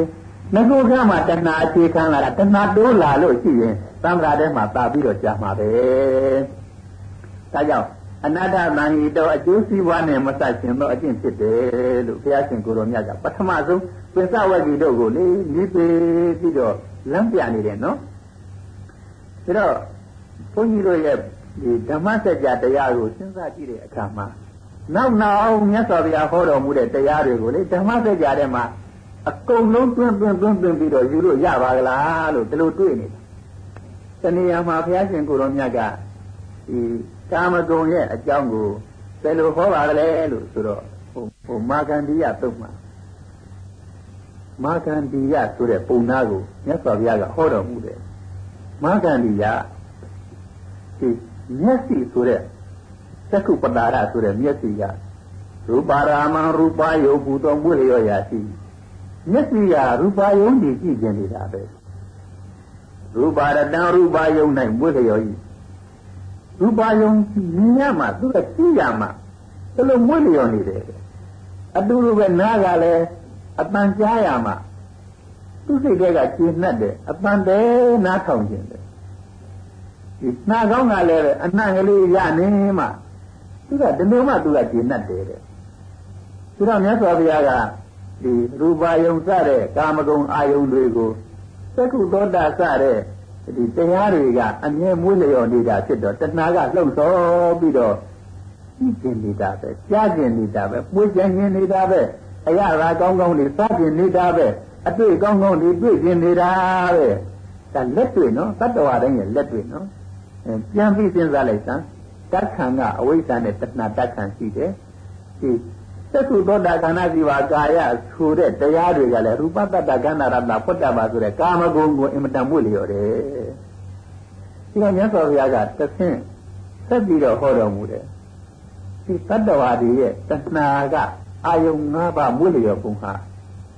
ငကိုကမှတဏှာအခြေခံလာတာတဏှာတိုးလာလို့ရှိရင် သံဃာထဲမှာတာပြီးတော့ကြာမှာပဲဒါကြောင့်အနာတ္တတန်ဤတော့အကျိုးစီးပွားနဲ့မဆက်ရှင်တော့အကျင့်ဖြစ်တယ်လို့ဘုရားရှင်ကိုရောမြတ်ကပထမဆုံးပင်စဝဂီတို့ကိုလေနိပေပြီးတော့လမ်းပြနေတယ်နော်ဒါတော့ဘုန်းကြီးတို့ရဲ့ဒီဓမ္မစကြာတရားကိုစဉ်းစားကြည့်တဲ့အခါမှာနောက်နောက်မြတ်စွာဘုရားဟောတော်မူတဲ့တရားတွေကိုလေဓမ္မစကြာထဲမှာအကုန်လုံးတွင်းတွင်းတွင်းတွင်းပြီးတော့ယူလို့ရပါကလားလို့ဒီလိုတွေးနေတာ တဏှာမှာဘုရားရှင်ကိုရောမြတ်ကဒီကာမဂုဏ်ရဲ့အကြောင်းကိုဘယ်လိုဟောပါလဲလို့ဆိုတော့ဟိုဟိုမာကန္တိယသုတ်မှာမာကန္တိယဆိုတဲ့ပုံနာကိုမြတ်စွာဘုရားကဟောတော်မူတယ်မာကန္တိယဒီမျက်စိဆိုတဲ့သက္ကုပတာရဆိုတဲ့မျက်စိကရူပါရာမရူပယုတ်ဘူတော်မူလျော်ရာရှိမျက်စိကရူပယုံကြည့်ကြည့်နေနေတာပဲ ရူပါရတံရူပယုံ၌မွေးလျော်ဤရူပါယုံမြင်ရမှာသူကကြည့်ရမှာဘယ်လိုမွေးလျော်နေတယ်အတူတူပဲနားကလည်းအပန်ကြားရမှာသူစိတ်ထဲကကျဉ်နှက်တယ်အပန်တဲနားထောင်ခြင်းတယ်ဒီနှာကောင်းကလည်းအနှံ့ကလေးရနေမှသူကဒီလိုမှသူကကျဉ်နှက်တယ်တဲ့သူတော့မြတ်စွာဘုရားကဒီရူပါယုံစတဲ့ကာမဂုဏ်အာယုံတွေကိုသ က္ကုသောတာစတဲ့ဒီတရားတွေကအမြဲမွေးလျော်နေတာဖြစ်တော့တဏှာကလှုပ်ဆော်ပြီးတော့ကြည့်နေတာပဲကြားကျင်နေတာပဲပွေးကျင်နေတာပဲအရာသာကောင်းကောင်းတွေစားကျင်နေတာပဲအတွေ့ကောင်းကောင်းတွေတွေ့ကျင်နေတာပဲဒါလက်တွေ့နော်တတ္တဝါတိုင်းရဲ့လက်တွေ့နော်ပြန်ပြီးစဉ်းစားလိုက်စမ်းတတ်ခံကအဝိဇ္ဇာနဲ့တဏှာတတ်ခံရှိတယ်ဒီ သက္ကုသောတာခန္ဓာစီဝါကာယဆိုတဲ့တရားတွေကလည်းရူပတ္တတကန္နာရတ္တဖွတ်တပါဆိုတဲ့ကာမဂုဏ်ကိုအင်မတန်မွေ့လျော်တယ်ဒီကမြတ်စွာဘုရားကသဖြင့်ဆက်ပြီးတော့ဟောတော်မူတယ်ဒီတတ္တဝါတွေရဲ့တဏှာကအာယုံ၅ပါးမွေ့လျော်ပုံဟာ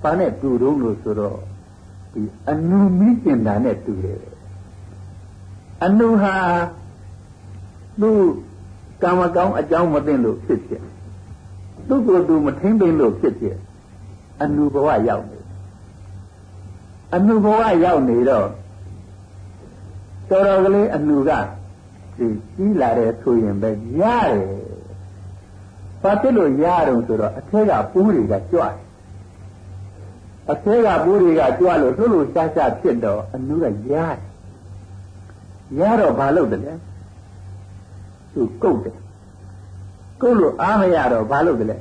ဘာနဲ့တူတုံးလို့ဆိုတော့ဒီအနုမိကျင်တာနဲ့တူတယ်အနုဟာသူကာမကောင်းအကြောင်းမသိလို့ဖြစ်ဖြစ် သူ့ကိုယ်သူမထိမ့်သိမ့်လို့ဖြစ်ဖြစ်အနုဘဝရောက်နေအနုဘဝရောက်နေတော့တော်တော်ကလေးအနုကဒီကြီးလာတဲ့ဆိုရင်ပဲရတယ်။ဘာဖြစ်လို့ရတော့ဆိုတော့အထက်ကပူးတွေကကြွတယ်။အထက်ကပူးတွေကကြွလို့လှုပ်လို့ရှားရှားဖြစ်တော့အနုကရတယ်။ရတော့ဘာလုပ်တယ်လဲ။သူကုတ်တယ် ကိုလိုအားမရတော့ဘာလို့လဲ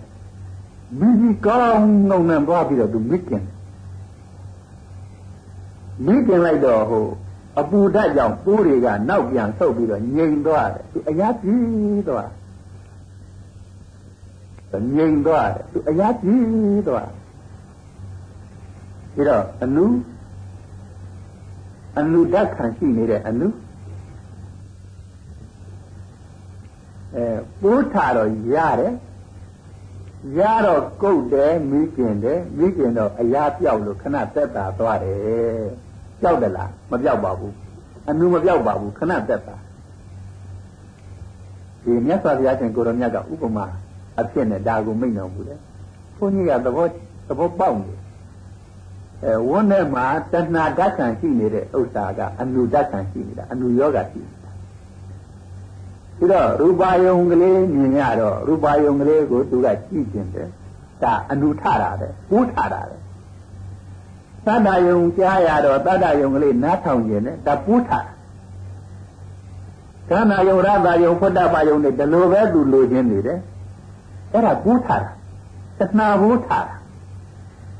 မိကြီးကောင်းငုံနှံသွားပြီးတော့သူမိခင်မိခင်လိုက်တော့ဟိုအပူဓာတ်ကြောင့်ပိုးတွေကနောက်ပြန်ဆုပ်ပြီးတော့ငြိမ်သွားတယ်သူအရာကြီးသွားငြိမ်သွားတယ်သူအရာကြီးသွားပြီးတော့အနုအနုဓာတ်ခံရှိနေတဲ့အနု အဲပိုးထတော့ရတယ်ရတော့ကုတ်တယ်မိကျင်တယ်မိကျင်တော့အရာပြောက်လို့ခဏသက်သာသွားတယ်ပြောက်တယ်လားမပြောက်ပါဘူးအနုမပြောက်ပါဘူးခဏသက်သာဒီမြတ်စွာဘုရားရှင်ကိုရောမြတ်ကဥပမာအဖြစ်နဲ့ဒါကိုမိန့်တော်မူတယ်ဘုန်းကြီးကသဘောသဘောပေါက်နေအဲဝန်းထဲမှာတဏှာဓာတ်ခံရှိနေတဲ့ဥစ္စာကအနုဓာတ်ခံရှိနေတာအနုယောဂရှိနေတာ ပြီးတော့ရူပါယုံကလေးမြင်ရတော့ရူပါယုံကလေးကိုသူကကြည့်ကျင်တယ်ဒါအနုထတာပဲပူးထတာပဲသတ္တယုံကြားရတော့သတ္တယုံကလေးနားထောင်ကျင်တယ်ဒါပူးထတာခန္ဓာယုံရတာယုံဖုတ္တပယုံနဲ့ဒီလိုပဲသူလိုချင်နေတယ်အဲ့ဒါပူးထတာတဏှာပူးထတာ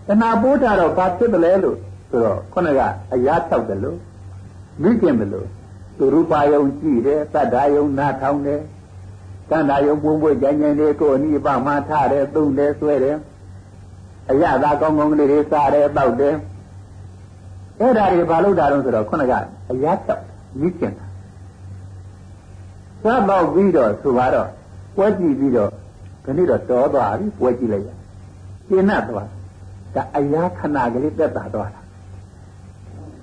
တဏှာပူးထတော့ဘာဖြစ်တယ်လဲလို့ဆိုတော့ခုနကအရာဖြောက်တယ်လို့မိခင်တယ်လို့ သူရူပါယုံကြည့်တယ်သတ္တယုံနားထောင်တယ်ကန္တာယုံပုံပွေကြင်ကြင်လေးကိုအနိပမှာထားတယ်သုံးတယ်ဆွဲတယ်အရသာကောင်းကောင်းလေးတွေစားတယ်တောက်တယ်အဲ့ဒါတွေဘာလို့တာတော့ဆိုတော့ခုနကအရာဖြောက်မိခင်တာစားတော့ပြီးတော့ဆိုတော့ပွဲကြည့်ပြီးတော့ဒီနေ့တော့တော်သွားပြီပွဲကြည့်လိုက်ရကျင်းတ်သွားဒါအရာခဏကလေးတက်တာသွားတာ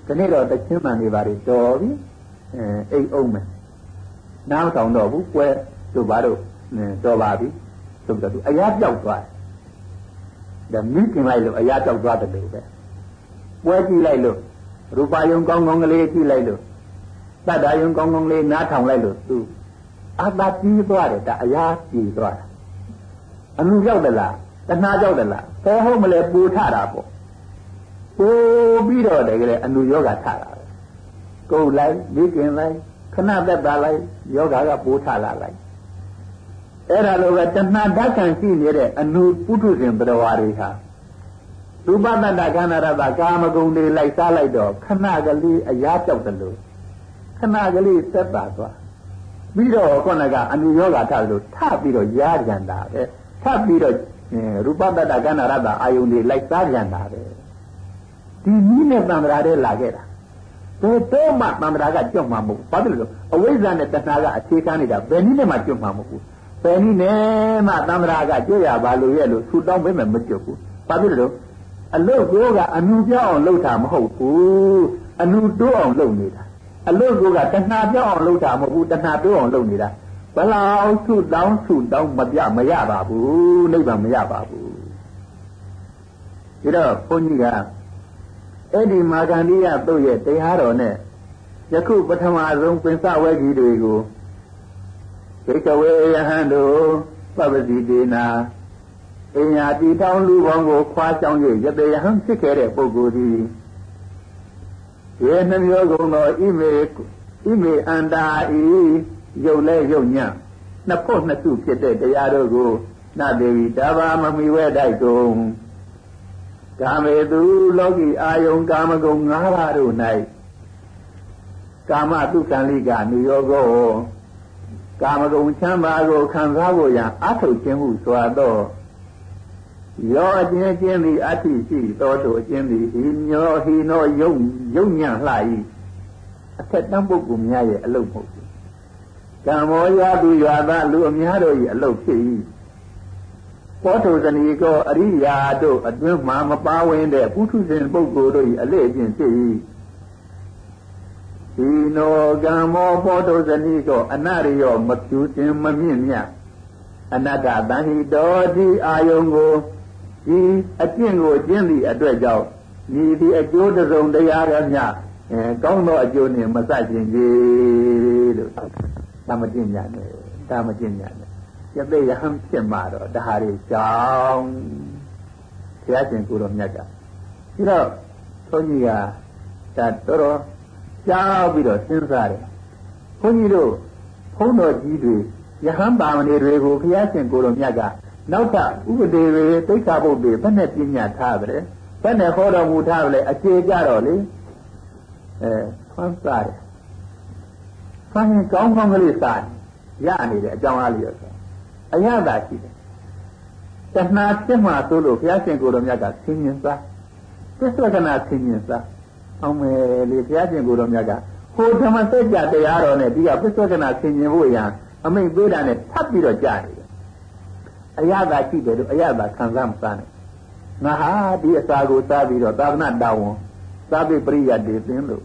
ဒီနေ့တော့တချင်းမှန်နေပါလေတော်ပြီ အဲအိတ်အောင်မယ်နားဆောင်တော့ဘူးပွဲတို့ဘာတို့တော်ပါပြီဆိုပြီးတော့သူအရာပြောက်သွားတယ်ဒါမိခင်လိုက်လို့အရာပြောက်သွားတယ်လို့ပဲပွဲကြည့်လိုက်လို့ရူပါယုံကောင်းကောင်းကလေးကြည့်လိုက်လို့တတ္တယုံကောင်းကောင်းလေးနားထောင်လိုက်လို့သူအာသာကြီးသွားတယ်ဒါအရာကြီးသွားတာအမှုရောက်တယ်လားတဏှာကြောက်တယ်လားဘယ်ဟုတ်မလဲပူထတာပေါ့ပူပြီးတော့တကယ်အနုယောဂထတာပဲ ကိုယ်လိုက်မိခင်လိုက်ခဏသက်သာလိုက်ယောဂကပူထလာလိုက်အဲ့ဒါလိုပဲတဏှာဓာတ်ခံရှိနေတဲ့အနုပုထုဇဉ်ပရဝါတွေဟာရူပတတ္တခန္ဓာရတကာမဂုဏ်တွေလိုက်စားလိုက်တော့ခဏကလေးအရာကြောက်တယ်လို့ခဏကလေးသက်သာသွားပြီးတော့ခုနကအနုယောဂထလို့ထပြီးတော့ရားကြံတာပဲထပ်ပြီးတော့ရူပတ္တကန္နာရတအာယုန်တွေလိုက်စားကြတာပဲဒီနည်းနဲ့သံဃာတဲ့လာခဲ့တာ ဘယ်တော့မှသံဃာကကြွမှာမဟုတ်ဘူးဘာဖြစ်လို့အဝိဇ္ဇာနဲ့တဏှာကအခြေခံနေတာဘယ်နည်းနဲ့မှကြွမှာမဟုတ်ဘူးဘယ်နည်းနဲ့မှသံဃာကကြွရပါလို့ရဲ့လို့ဆူတောင်းပေးမယ်မကြွဘူးဘာဖြစ်လို့အလုတ်ကိုကအနုပြောင်းအောင်လုပ်တာမဟုတ်ဘူးအနုတိုးအောင်လုပ်နေတာအလုတ်ကိုကတဏှာပြောင်းအောင်လုပ်တာမဟုတ်ဘူးတဏှာတိုးအောင်လုပ်နေတာဘလောက်ဆုတောင်းဆုတောင်းမပြမရပါဘူးနိဗ္ဗာန်မရပါဘူးဒါတော့ဘုန်းကြီးက အဲ့ဒီမာဂန္ဒီယတုတ်ရဲ့တရားတော်နဲ့ယခုပထမဆုံးပင်စဝဲကြီးတွေကိုဘိကဝေယဟန်တို့ပပစီတေနာအင်ညာတီတောင်းလူပေါင်းကိုခွာကြောင်း၍ယတေယဟန်ဖြစ်ခဲ့တဲ့ပုဂ္ဂိုလ်ဒီရေနှမျိုးကုန်သောဣမေဣမေအန္တာဤရုပ်လဲရုပ်ညံ့နှစ်ဖို့နှစ်စုဖြစ်တဲ့တရားတို့ကိုနတ်ဒေဝီတဘာမမီဝဲတိုက်တုံ ကာမေသူလောကီအာယုံကာမဂုဏ်၅ပါးတို့၌ကာမတုကံလိကနေယောကိုကာမဂုဏ်ချမ်းသာကိုခံစားဖို့ရန်အထုတ်ခြင်းဟုဆိုသောယောအချင်းချင်းသည်အဋ္ဌိရှိသောသူအချင်းသည်ဤညောဟိနောယုံယုံညံ့လှ၏အထက်တန်းပုဂ္ဂိုလ်များရဲ့အလုပ်မဟုတ်ကံမောရသူရွာသားလူအများတို့၏အလုတ်ဖြစ်၏ ပောထုဇနီကောအရိယာတို့အတွင်းမှာမပါဝင်တဲ့ပုထုဇဉ်ပုဂ္ဂိုလ်တို့၏အလေ့အကျင့်ဖြစ်၏ဒီနောကံမောပောထုဇနီကောအနရိယောမဖြူစင်မမြင့်မြတ်အနတ္တတန်ဟိတော်ဒီအာယုံကိုဒီအကျင့်ကိုကျင့်သည့်အတွက်ကြောင့်ဤဒီအကျိုးတစုံတရားရမြအဲကောင်းသောအကျိုးနှင့်မဆခြင်းကြီးလို့ဒါမကျင့်ကြနဲ့ဒါမကျင့်ကြနဲ့ ယသိယဟံဖြစ်မှာတော့ဒါဟာတွေကြောင်းဘုရားရှင်ကိုတော်မြတ်ကပြီးတော့ဘုန်းကြီးကဒါတော်တော်ကြားပြီးတော့စဉ်းစားတယ်ဘုန်းကြီးတို့ဘုန်းတော်ကြီးတွေယဟန်ပါမဏေတွေကိုဘုရားရှင်ကိုယ်တော်မြတ်ကနောက်ထဥပဒေတွေသိက္ခာပုဒ်တွေဘယ်နဲ့ပြညာထားပါလဲဘယ်နဲ့ဟောတော်မူထားပါလဲအခြေကြတော့လေအဲဖန်စားတယ်ဖန်ရင်ကောင်းကောင်းကလေးစားရနေတယ်အကြောင်းအားလျော်ဆို အရသာရှိတယ်တဏှာဖြစ်မှသို့လို့ဘုရားရှင်ကိုယ်တော်မြတ်ကဆင်းရင်စားသစ္စာကနာဆင်းရင်စားအောင်မယ်လေဘုရားရှင်ကိုယ်တော်မြတ်ကဟိုဓမ္မစကြာတရားတော်နဲ့ဒီကပစ္စေကနာဆင်ញင်ဖို့ရန်အမိတ်ပေးတာနဲ့ထပ်ပြီးတော့ကြားနေတယ်အရသာရှိတယ်လို့အရသာခံစားမစားနဲ့ငါဟာဒီအစာကိုစားပြီးတော့သာသနာတာဝန်သာပိပရိယတ်တွေသင်လို့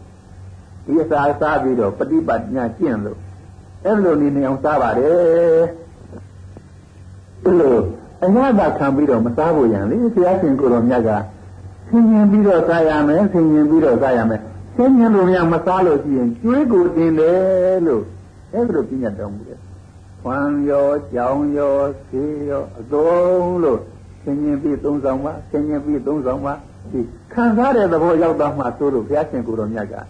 ဒီအစာစားပြီးတော့ပฏิပတ်ညာကျင့်လို့အဲ့လိုနေနေအောင်စားပါတယ်အဲ့ လိုအရသာခံပြီးတော့မစားဖို့ရန်လေဘုရားရှင်ကိုယ်တော်မြတ်ကဆင်ញင်ပြီးတော့စားရမယ်ဆင်ញင်ပြီးတော့စားရမယ်ဆင်ញင်လို့များမစားလို့ရှိရင်ကျွေးကိုတင်တယ်လို့အဲ့လိုပြညတ်တော်မူတယ်။ဝမ်းရောကြောင်ရောဆေးရောအကုန်လို့ဆင်ញင်ပြီးသုံးဆောင်ပါဆင်ញင်ပြီးသုံးဆောင်ပါဒီခံစားတဲ့သဘောရောက်တော့မှသို့လို့ဘုရားရှင်ကိုယ်တော်မြတ်ကဒါ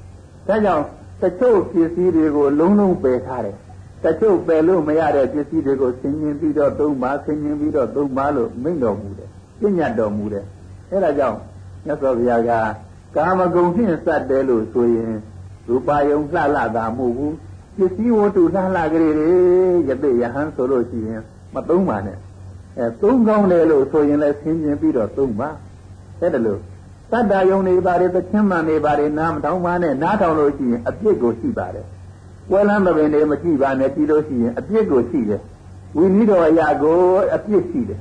ကြောင့်တချို့ပစ္စည်းတွေကိုလုံးလုံးပယ်ထားတယ်။ တချို့ပယ်လို့မရတဲ့ပစ္စည်းတွေကိုဆင်ញင်ပြီးတော့သုံးပါဆင်ញင်ပြီးတော့သုံးပါလို့မိန့်တော်မူတယ်။ပြညတ်တော်မူတယ်။အဲဒါကြောင့်မြတ်စွာဘုရားကကာမဂုဏ်ဖြင့်စက်တယ်လို့ဆိုရင်ရူပါယုံလှလှတာမဟုတ်ဘူးပစ္စည်းဝတ္ထုလှလှကလေးတွေယသိယဟန်ဆိုလို့ရှိရင်မသုံးပါနဲ့အဲသုံးကောင်းတယ်လို့ဆိုရင်လည်းဆင်းကျင်ပြီးတော့သုံးပါအဲ့ဒါလို့သတ္တယုံနေပါတယ်သချင်းမှန်နေပါတယ်နားမထောင်ပါနဲ့နားထောင်လို့ရှိရင်အပြစ်ကိုရှိပါတယ် ဝဲလန်းသဘင်တွေမကြည့်ပါနဲ့ကြည့်လို့ရှိရင်အပြစ်ကိုရှိတယ်ဝိနည်းတော်အရာကိုအပြစ်ရှိတယ်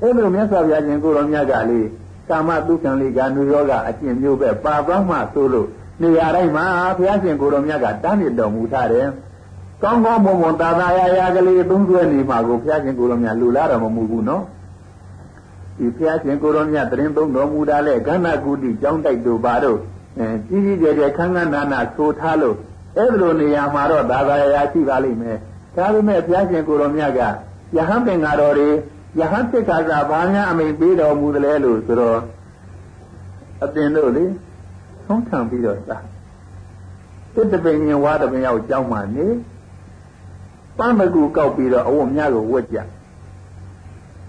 အဲ့လိုမြတ်စွာဘုရားရှင်ကိုတော်မြတ်ကလေးကာမတုခံလေးကနုယောဂအကျင့်မျိုးပဲပါသွားမှဆိုလို့နေရာတိုင်းမှာဘုရားရှင်ကိုယ်တော်မြတ်ကတန်းမြစ်တော်မူထားတယ်။ကောင်းကောင်းမွန်မွန်သာသာရာရာကလေးသုံးဆွဲနေမှာကိုဘုရားရှင်ကိုယ်တော်မြတ်လူလာတော်မမူဘူးနော်။ဒီဘုရားရှင်ကိုယ်တော်မြတ်တရင်သုံးတော်မူတာလေကန္နာကုတိကျောင်းတိုက်တို့ပါတော့အဲကြီးကြီးကျယ်ကျယ်ခန်းခန်းနာနာဆိုထားလို့ အဲ့ဒီလိုနေရာမှာတော့သာသာရာရာရှိပါလိမ့်မယ်။ဒါပေမဲ့ဘုရားရှင်ကိုယ်တော်မြတ်ကယဟန်ပင်္ဂါတော်တွေယဟန်စိတ်ခါကဘာများအမိန်ပေးတော်မူတယ်လဲလို့ဆိုတော့အတင်တို့လေဆုံးထံပြီးတော့စားတစ်တပင်ရင်ဝါတပင်ရောက်ကြောင်းမှနေပန်းမကူကောက်ပြီးတော့အဝတ်များကိုဝတ်ကြ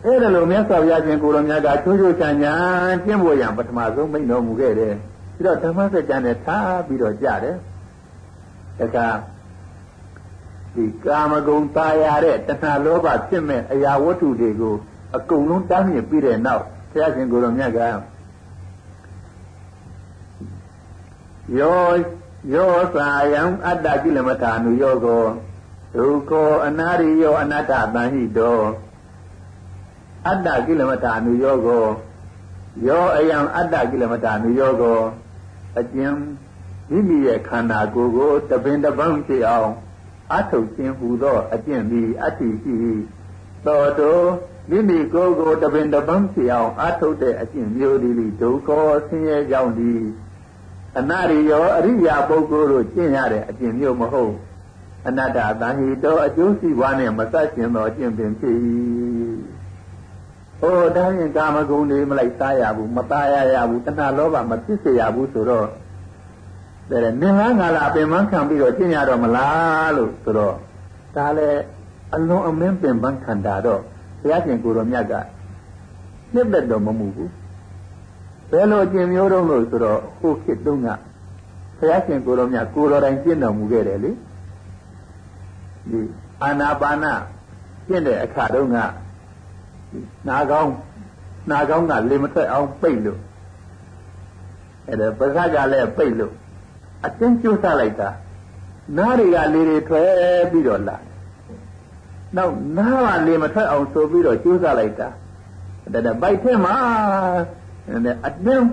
အဲ့ဒါလိုမြတ်စွာဘုရားရှင်ကိုယ်တော်မြတ်ကချိုးချိုးချမ်းချမ်းကျင့်ဖို့ရန်ပထမဆုံးမိန့်တော်မူခဲ့တယ်ပြီးတော့ဓမ္မစကြာနဲ့ထားပြီးတော့ကြတယ် တခါဒီကာမဂုဏ်တာယာတဲ့တဏှာလောဘဖြစ်မဲ့အရာဝတ္ထုတွေကိုအကုန်လုံးတားမြစ်ပြီးတဲ့နောက်ဆရာရှင်ကိုယ်တော်မြတ်ကယောယောစာယံအတ္တကိလမထာနုယောကောဒုက္ခောအနာရိယောအနတ္တတံဟိတောအတ္တကိလမထာနုယောကောယောအယံအတ္တကိလမထာနုယောကောအကျဉ် မိမိရဲ့ခန္ဓာကိုယ်ကိုတပင်တပန်းဖြစ်အောင်အထုတ်ခြင်းဟူသောအကျင့်သည်အတ္တိရှိသောတောမိမိကိုယ်ကိုတပင်တပန်းဖြစ်အောင်အထုတ်တဲ့အကျင့်မျိုးသည်ဒုက္ခဆင်းရဲကြောင့်သည်အနရိယောအရိယာပုဂ္ဂိုလ်တို့ကျင့်ရတဲ့အကျင့်မျိုးမဟုတ်အနတ္တသံဟိတောအကျိုးစီးပွားနဲ့မသက်ရှင်သောအကျင့်ပင်ဖြစ်၏ဟိုဒါရင်ကာမဂုဏ်တွေမလိုက်စားရဘူးမသားရရဘူးတဏှာလောဘမဖြစ်စေရဘူးဆိုတော့ တဲ့နင်္ဂငါလာပင်မခံပြီးတော့ကျင့်ရတော့မလားလို့ဆိုတော့ဒါလည်းအလုံးအမင်းပင်ပန်းခံတာတော့ဘုရားရှင်ကိုယ်တော်မြတ်ကနှစ်သက်တော်မမူဘူးဘယ်လိုကျင့်မျိုးတုံးလို့ဆိုတော့ဟိုခေတ်တုန်းကဘုရားရှင်ကိုယ်တော်မြတ်ကိုယ်တော်တိုင်ကျင့်တော်မူခဲ့တယ်လေဒီအာနာပါနကျင့်တဲ့အခါတုန်းကနာကောင်းနာကောင်းကလေမထွက်အောင်ပိတ်လို့အဲ့ဒါပဇက်ကလည်းပိတ်လို့ အတင်းကျိုးစားလိုက်တာနားတွေကလေတွေထွက်ပြီးတော့လာနောက်နားကလေမထွက်အောင်ဆိုပြီးတော့ကျိုးစားလိုက်တာဒါဗိုက်ထဲမှာအတင်း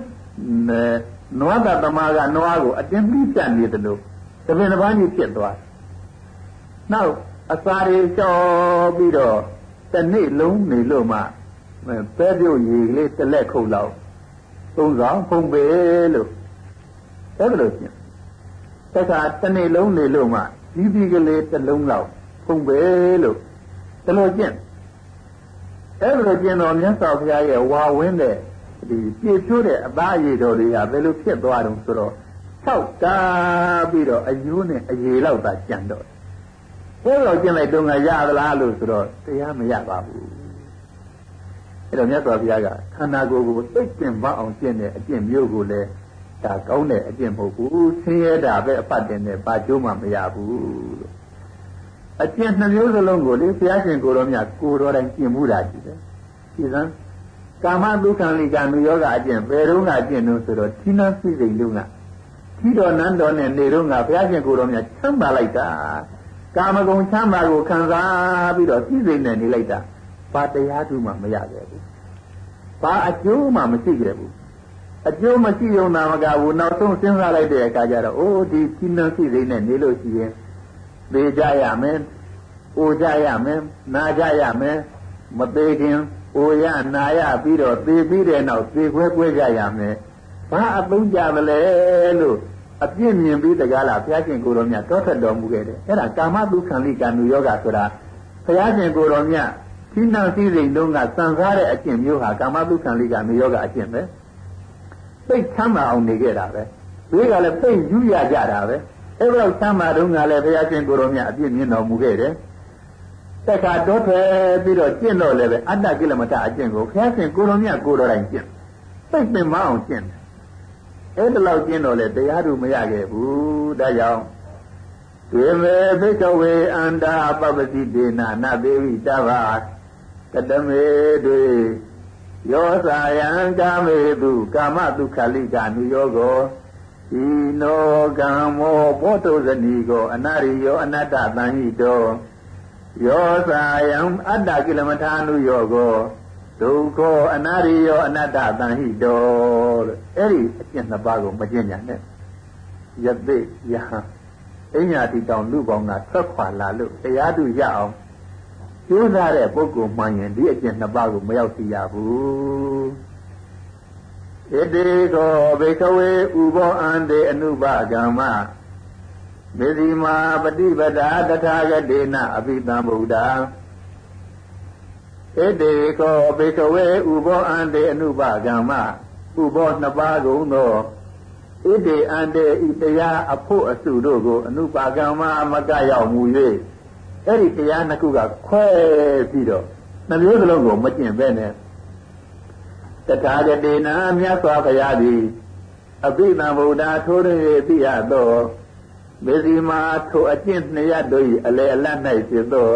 နွားတာသမားကနွားကိုအတင်းပြီးပြတ်နေတယ်လို့တပင်တစ်ပန်းကြီးဖြစ်သွားနောက်အစာတွေကြောပြီးတော့တစ်နေ့လုံးနေလို့မှပဲပြုတ်ရည်လေးတစ်လက်ခုတ်လောက်သုံးဆောင်ဖုံးပေလို့အဲ့ဒါလို့ရှင် တခါတစ်နေ့လုံးနေလို့မှဒီဒီကလေးတစ်လုံးလောက်ဖုံးပေလို့တလို့ကျင့်အဲ့ဒါလို့ကျင့်တော်မြတ်စွာဘုရားရဲ့ဝါဝင်းတဲ့ဒီပြည့်ဖြိုးတဲ့အသားအရည်တော်တွေကဘယ်လိုဖြစ်သွားတုံးဆိုတော့၆ကားပြီးတော့အယိုးနဲ့အရေလောက်သာကြံတော့ဘယ်လိုကျင့်လိုက်တော့ငါရသလားလို့ဆိုတော့တရားမရပါဘူးအဲ့တော့မြတ်စွာဘုရားကခန္ဓာကိုယ်ကိုသိကျင့်မအောင်ကျင့်တဲ့အကျင့်မျိုးကိုလည်း ဒါကောင်းတဲ့အကျင့်မဟုတ်ဘူးဆင်းရဲတာပဲအပတ်တင်နဲ့ဘာကျိုးမှမရဘူးလို့အကျင့်နှမျိုးစလုံးကိုလေဘုရားရှင်ကိုတော်မြတ်ကိုတော်တိုင်းကျင့်မှုတာကြည့်တယ်ဒီစမ်းကာမဒုက္ခလိကာနုယောဂအကျင့်ဘယ်တော့ကအကျင့်လို့ဆိုတော့သီလစိတ်စိတ်လုံးကထီတော်နန်းတော်နဲ့နေတော့ကဘုရားရှင်ကိုတော်မြတ်ချမ်းသာလိုက်တာကာမဂုဏ်ချမ်းသာကိုခံစားပြီးတော့စိစိတ်နဲ့နေလိုက်တာဘာတရားသူမှမရခဲ့ဘူးဘာအကျိုးမှမရှိခဲ့ဘူး အကျိုးမရှိုံသာမကဘူးနောက်ဆုံးစဉ်းစားလိုက်တဲ့အခါကျတော့အိုးဒီသီလစိတ်စိတ်နဲ့နေလို့ရှိရင်သေကြရမယ်။အိုကြရမယ်။နာကြရမယ်။မသေးခင်အိုရနာရပြီးတော့သေပြီးတဲ့နောက်သေခွဲခွဲကြရမယ်။ဘာအသုံးကြမလဲလို့အပြည့်မြင်ပြီးတကားလားဘုရားရှင်ကိုယ်တော်မြတ်တောထက်တော်မူခဲ့တယ်။အဲ့ဒါကာမတုခံလိကံနုယောဂဆိုတာဘုရားရှင်ကိုယ်တော်မြတ်သီနာစည်းစိမ်လုံးကစံစားတဲ့အကျင့်မျိုးဟာကာမတုခံလိကံနုယောဂအကျင့်ပဲ။ သိချမ်းသာအောင်နေခဲ့တာပဲ။ဒီကလည်းသိယူရကြတာပဲ။အဲ့တော့ချမ်းသာတုန်းကလည်းဘုရားရှင်ကိုယ်တော်မြတ်အပြည့်မြင်တော်မူခဲ့တယ်။တက္ကတော်ထွယ်ပြီးတော့ကျင့်တော့လည်းပဲအတ္တကိလမတအကျင့်ကိုဘုရားရှင်ကိုယ်တော်မြတ်ကိုယ်တော်တိုင်ကျင့်သိပင်မအောင်ကျင့်တယ်အဲ့ဒါလောက်ကျင့်တော့လေတရားသူမရခဲ့ဘူးဒါကြောင့်တွေမေဘိကဝေအန္တာပပတိဒေနာနသေဝိတဘာကတမေတွေ ယောသာယံကာမေတုကာမတုခလိကာနုယောကိုဤနောကံမောဘောတုဇနီကိုအနာရိယောအနတ္တတန်ဟိတောယောသာယံအတ္တကိလမထာနုယောကိုဒုက္ခအနာရိယောအနတ္တတန်ဟိတောလို့အဲ့ဒီအကျင့်နှစ်ပါးကိုမကျင့်ကြနဲ့ယသိယဟအညာတိတောင်လူပေါင်းကထွက်ခွာလာလို့တရားသူရအောင် ကျိုးစားတဲ့ပုဂ္ဂိုလ်မှန်ရင်ဒီအကျင့်နှစ်ပါးကိုမရောက်စီရဘူးဣတိကောဘေကဝေဥဘောအန္တေအနုပကမ္မမေဇီမာပฏิပဒါတထာဂတေနအဘိသံဗုဒ္ဓဣတိကောဘေကဝေဥဘောအန္တေအနုပကမ္မဥဘောနှစ်ပါးကုန်သောဣတိအန္တေဤတရားအဖို့အစုတို့ကိုအနုပါကမ္မမကရောက်မူ၍ အဲ့ဒီတရားနှစ်ခုကခွဲပြီးတော့နှမျိုးစလုံးကိုမကျင့်ပဲနဲ့တထာဂတေနာမြတ်စွာဘုရားသည်အဘိဓမ္ဗုဒ္ဓထိုးရ၍သိရသောမေဇီမာထိုအကျင့်နှစ်ရတို့၏အလေအလတ်၌ဖြစ်သော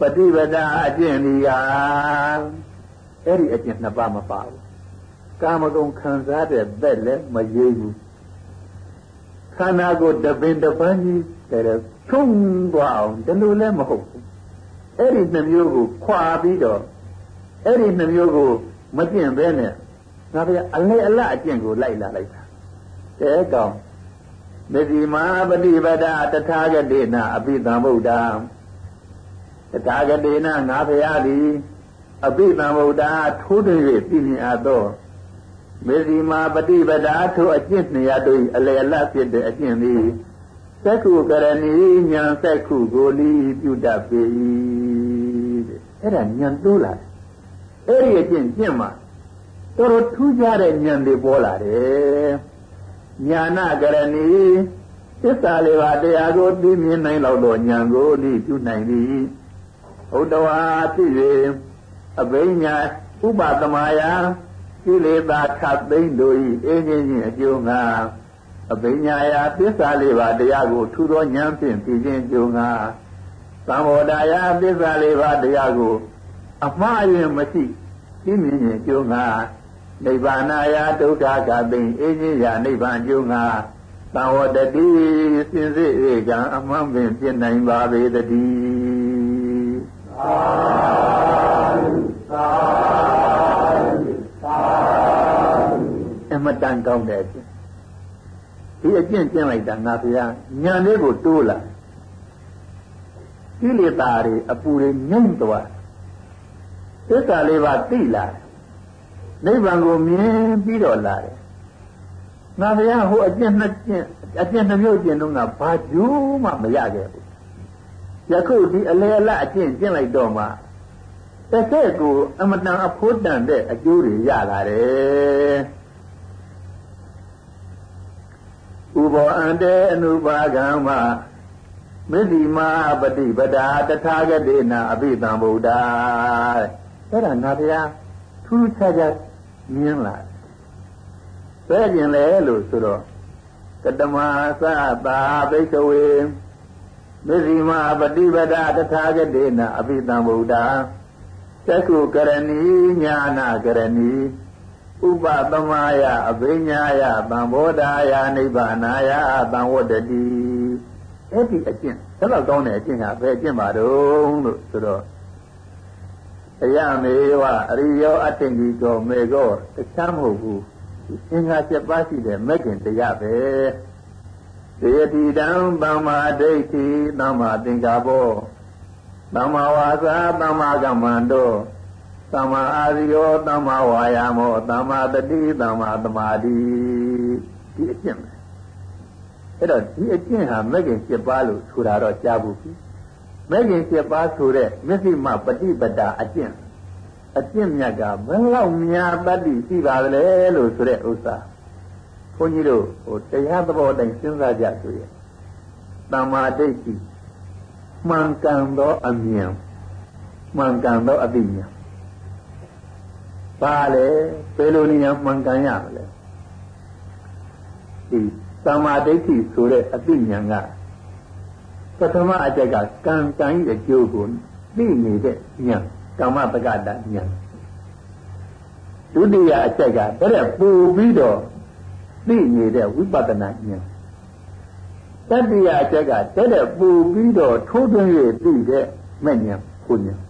ပฏิပဒါအကျင့်ဒီဟာအဲ့ဒီအကျင့်နှစ်ပါးမပါဘူးကာမဂုဏ်ခံစားတဲ့သက်လည်းမရေးဘူးခန္ဓာကိုယ်တပင်တပန်းကြီးတဲ့ ထုံသွားအောင်ဒီလိုလည်းမဟုတ်ဘူးအဲ့ဒီနှမျိုးကိုခွာပြီးတော့အဲ့ဒီနှမျိုးကိုမကျင့်ဘဲနဲ့ငါဗျာအလေအလတ်အကျင့်ကိုလိုက်လာလိုက်တာတဲကောင်မေဇီမာပฏิပဒတထာဂတေနအပိသံဗုဒ္ဓတထာဂတေနငါဖရာသည်အပိသံဗုဒ္ဓထိုးထွေ၍ပြည့်မြင်အပ်သောမေဇီမာပฏิပဒါထိုအကျင့်နေရာတို့အလေအလတ်ဖြစ်တဲ့အကျင့်သည် သက္ခုကရဏီညာသက္ခုကိုလီပြုတတ်ပေ၏တဲ့အဲ့ဒါညာတိုးလာတယ်အဲ့ဒီအကျင့်ကျင့်မှာတော်တော်ထူးခြားတဲ့ဉာဏ်တွေပေါ်လာတယ်ညာနာကရဏီသစ္စာလေးပါးတရားကိုသိမြင်နိုင်လောက်သောဉာဏ်ကိုလိပြုနိုင်သည်ဘုဒ္ဓဝါသိ၍အဘိညာဥပသမယကိလေသာခတ်သိမ့်တို့၏အင်းချင်းချင်းအကျိုးငါ အဘိညာယာသစ္စာလေးပါးတရားကိုထူသောဉာဏ်ဖြင့်သိခြင်းကျိုးငါသံဘောဓာယာသစ္စာလေးပါးတရားကို အမှားအယွင်းမရှိသိမြင်ခြင်းကျိုးငါနိဗ္ဗာန်ယာဒုက္ခကသိမ့်အင်းချင်းရာနိဗ္ဗာန်ကျိုးငါသံဝတတိစင်စစ်ဧကံအမှန်ပင်ဖြစ်နိုင်ပါပေတည်းသာသာအမတန်ကောင်းတဲ့အကျင့် ဒီအကျင့်ကျင့်လိုက်တာငါဘုရားညံလေးကိုတိုးလာကိလေသာတွေအပူတွေညှိမ့်သွားသစ္စာလေးပါသိလာနိဗ္ဗာန်ကိုမြင်ပြီးတော့လာတယ်ငါဘုရားဟိုအကျင့်နှစ်ကျင့်အကျင့်နှမျိုးကျင့်တော့ငါဘာကျိုးမှမရခဲ့ဘူးယခုဒီအလေအလတ်အကျင့်ကျင့်လိုက်တော့မှတစ်ဆက်ကိုအမတန်အဖို့တန်တဲ့အကျိုးတွေရလာတယ် ဥဘောအန္တေအနုပါကံမမစ္တိမာပฏิပဒါတထာဂတိနာအဘိဓမ္ဗုဒ္ဓအဲ့ဒါငါတရားထူးခြားခြားမြင်လာဘယ်ကျင်လဲလို့ဆိုတော့ကတမသသာဘိကဝေမစ္တိမာပฏิပဒါတထာဂတိနာအဘိဓမ္ဗုဒ္ဓသက္ကုကရဏီညာနာကရဏီ ဥပသမယအဘိညာယသံဘောဓာယနိဗ္ဗာနာယသံဝတ္တတိအဲ့ဒီအကျင့်ဆက်လောက်ကောင်းတဲ့အကျင့်ကဘယ်အကျင့်ပါတုံးလို့ဆိုတော့အယမေဝအရိယောအတ္တင်ကြီးကောမေကောတခြားမဟုတ်ဘူးအင်္ဂါ7ပါးရှိတဲ့မဲ့ခင်တရားပဲသေတိတံသမ္မာဒိဋ္ဌိသမ္မာသင်္ကာဘောသမ္မာဝါစာသမ္မာကမ္မန္တော သမ္မာအာရိယောသမ္မာဝါယာမောသမ္မာတတိသမ္မာသမာဓိဒီအကျင့်ပဲအဲ့တော့ဒီအကျင့်ဟာမဂ္ဂင်7ပါးလို့ဆိုတာတော့ကြားဘူးပြီမဂ္ဂင်7ပါးဆိုတဲ့မျက်စိမှပฏิပဒါအကျင့်အကျင့်မြတ်ကဘယ်လောက်များတတ်သိရှိပါသလဲလို့ဆိုတဲ့ဥစ္စာဘုန်းကြီးတို့ဟိုတရားသဘောတိုင်းစဉ်းစားကြဆိုရင်တမ္မာဒိဋ္ဌိမှန်ကန်သောအမြင်မှန်ကန်သောအသိဉာဏ် ပါလေဘယ်လိုနည်းမှန်ကန်ရမလဲဒီသမာဓိဋ္ဌိဆိုတဲ့အသိဉာဏ်ကပထမအချက်ကကံကံ၏အကျိုးကိုသိနေတဲ့ဉာဏ်ကာမပကတဉာဏ်ဒုတိယအချက်ကတဲ့ပူပြီးတော့သိနေတဲ့ဝိပဿနာဉာဏ်တတိယအချက်ကတဲ့ပူပြီးတော့ထိုးထွင်း၍သိတဲ့မဲ့ဉာဏ်ကိုဉာဏ်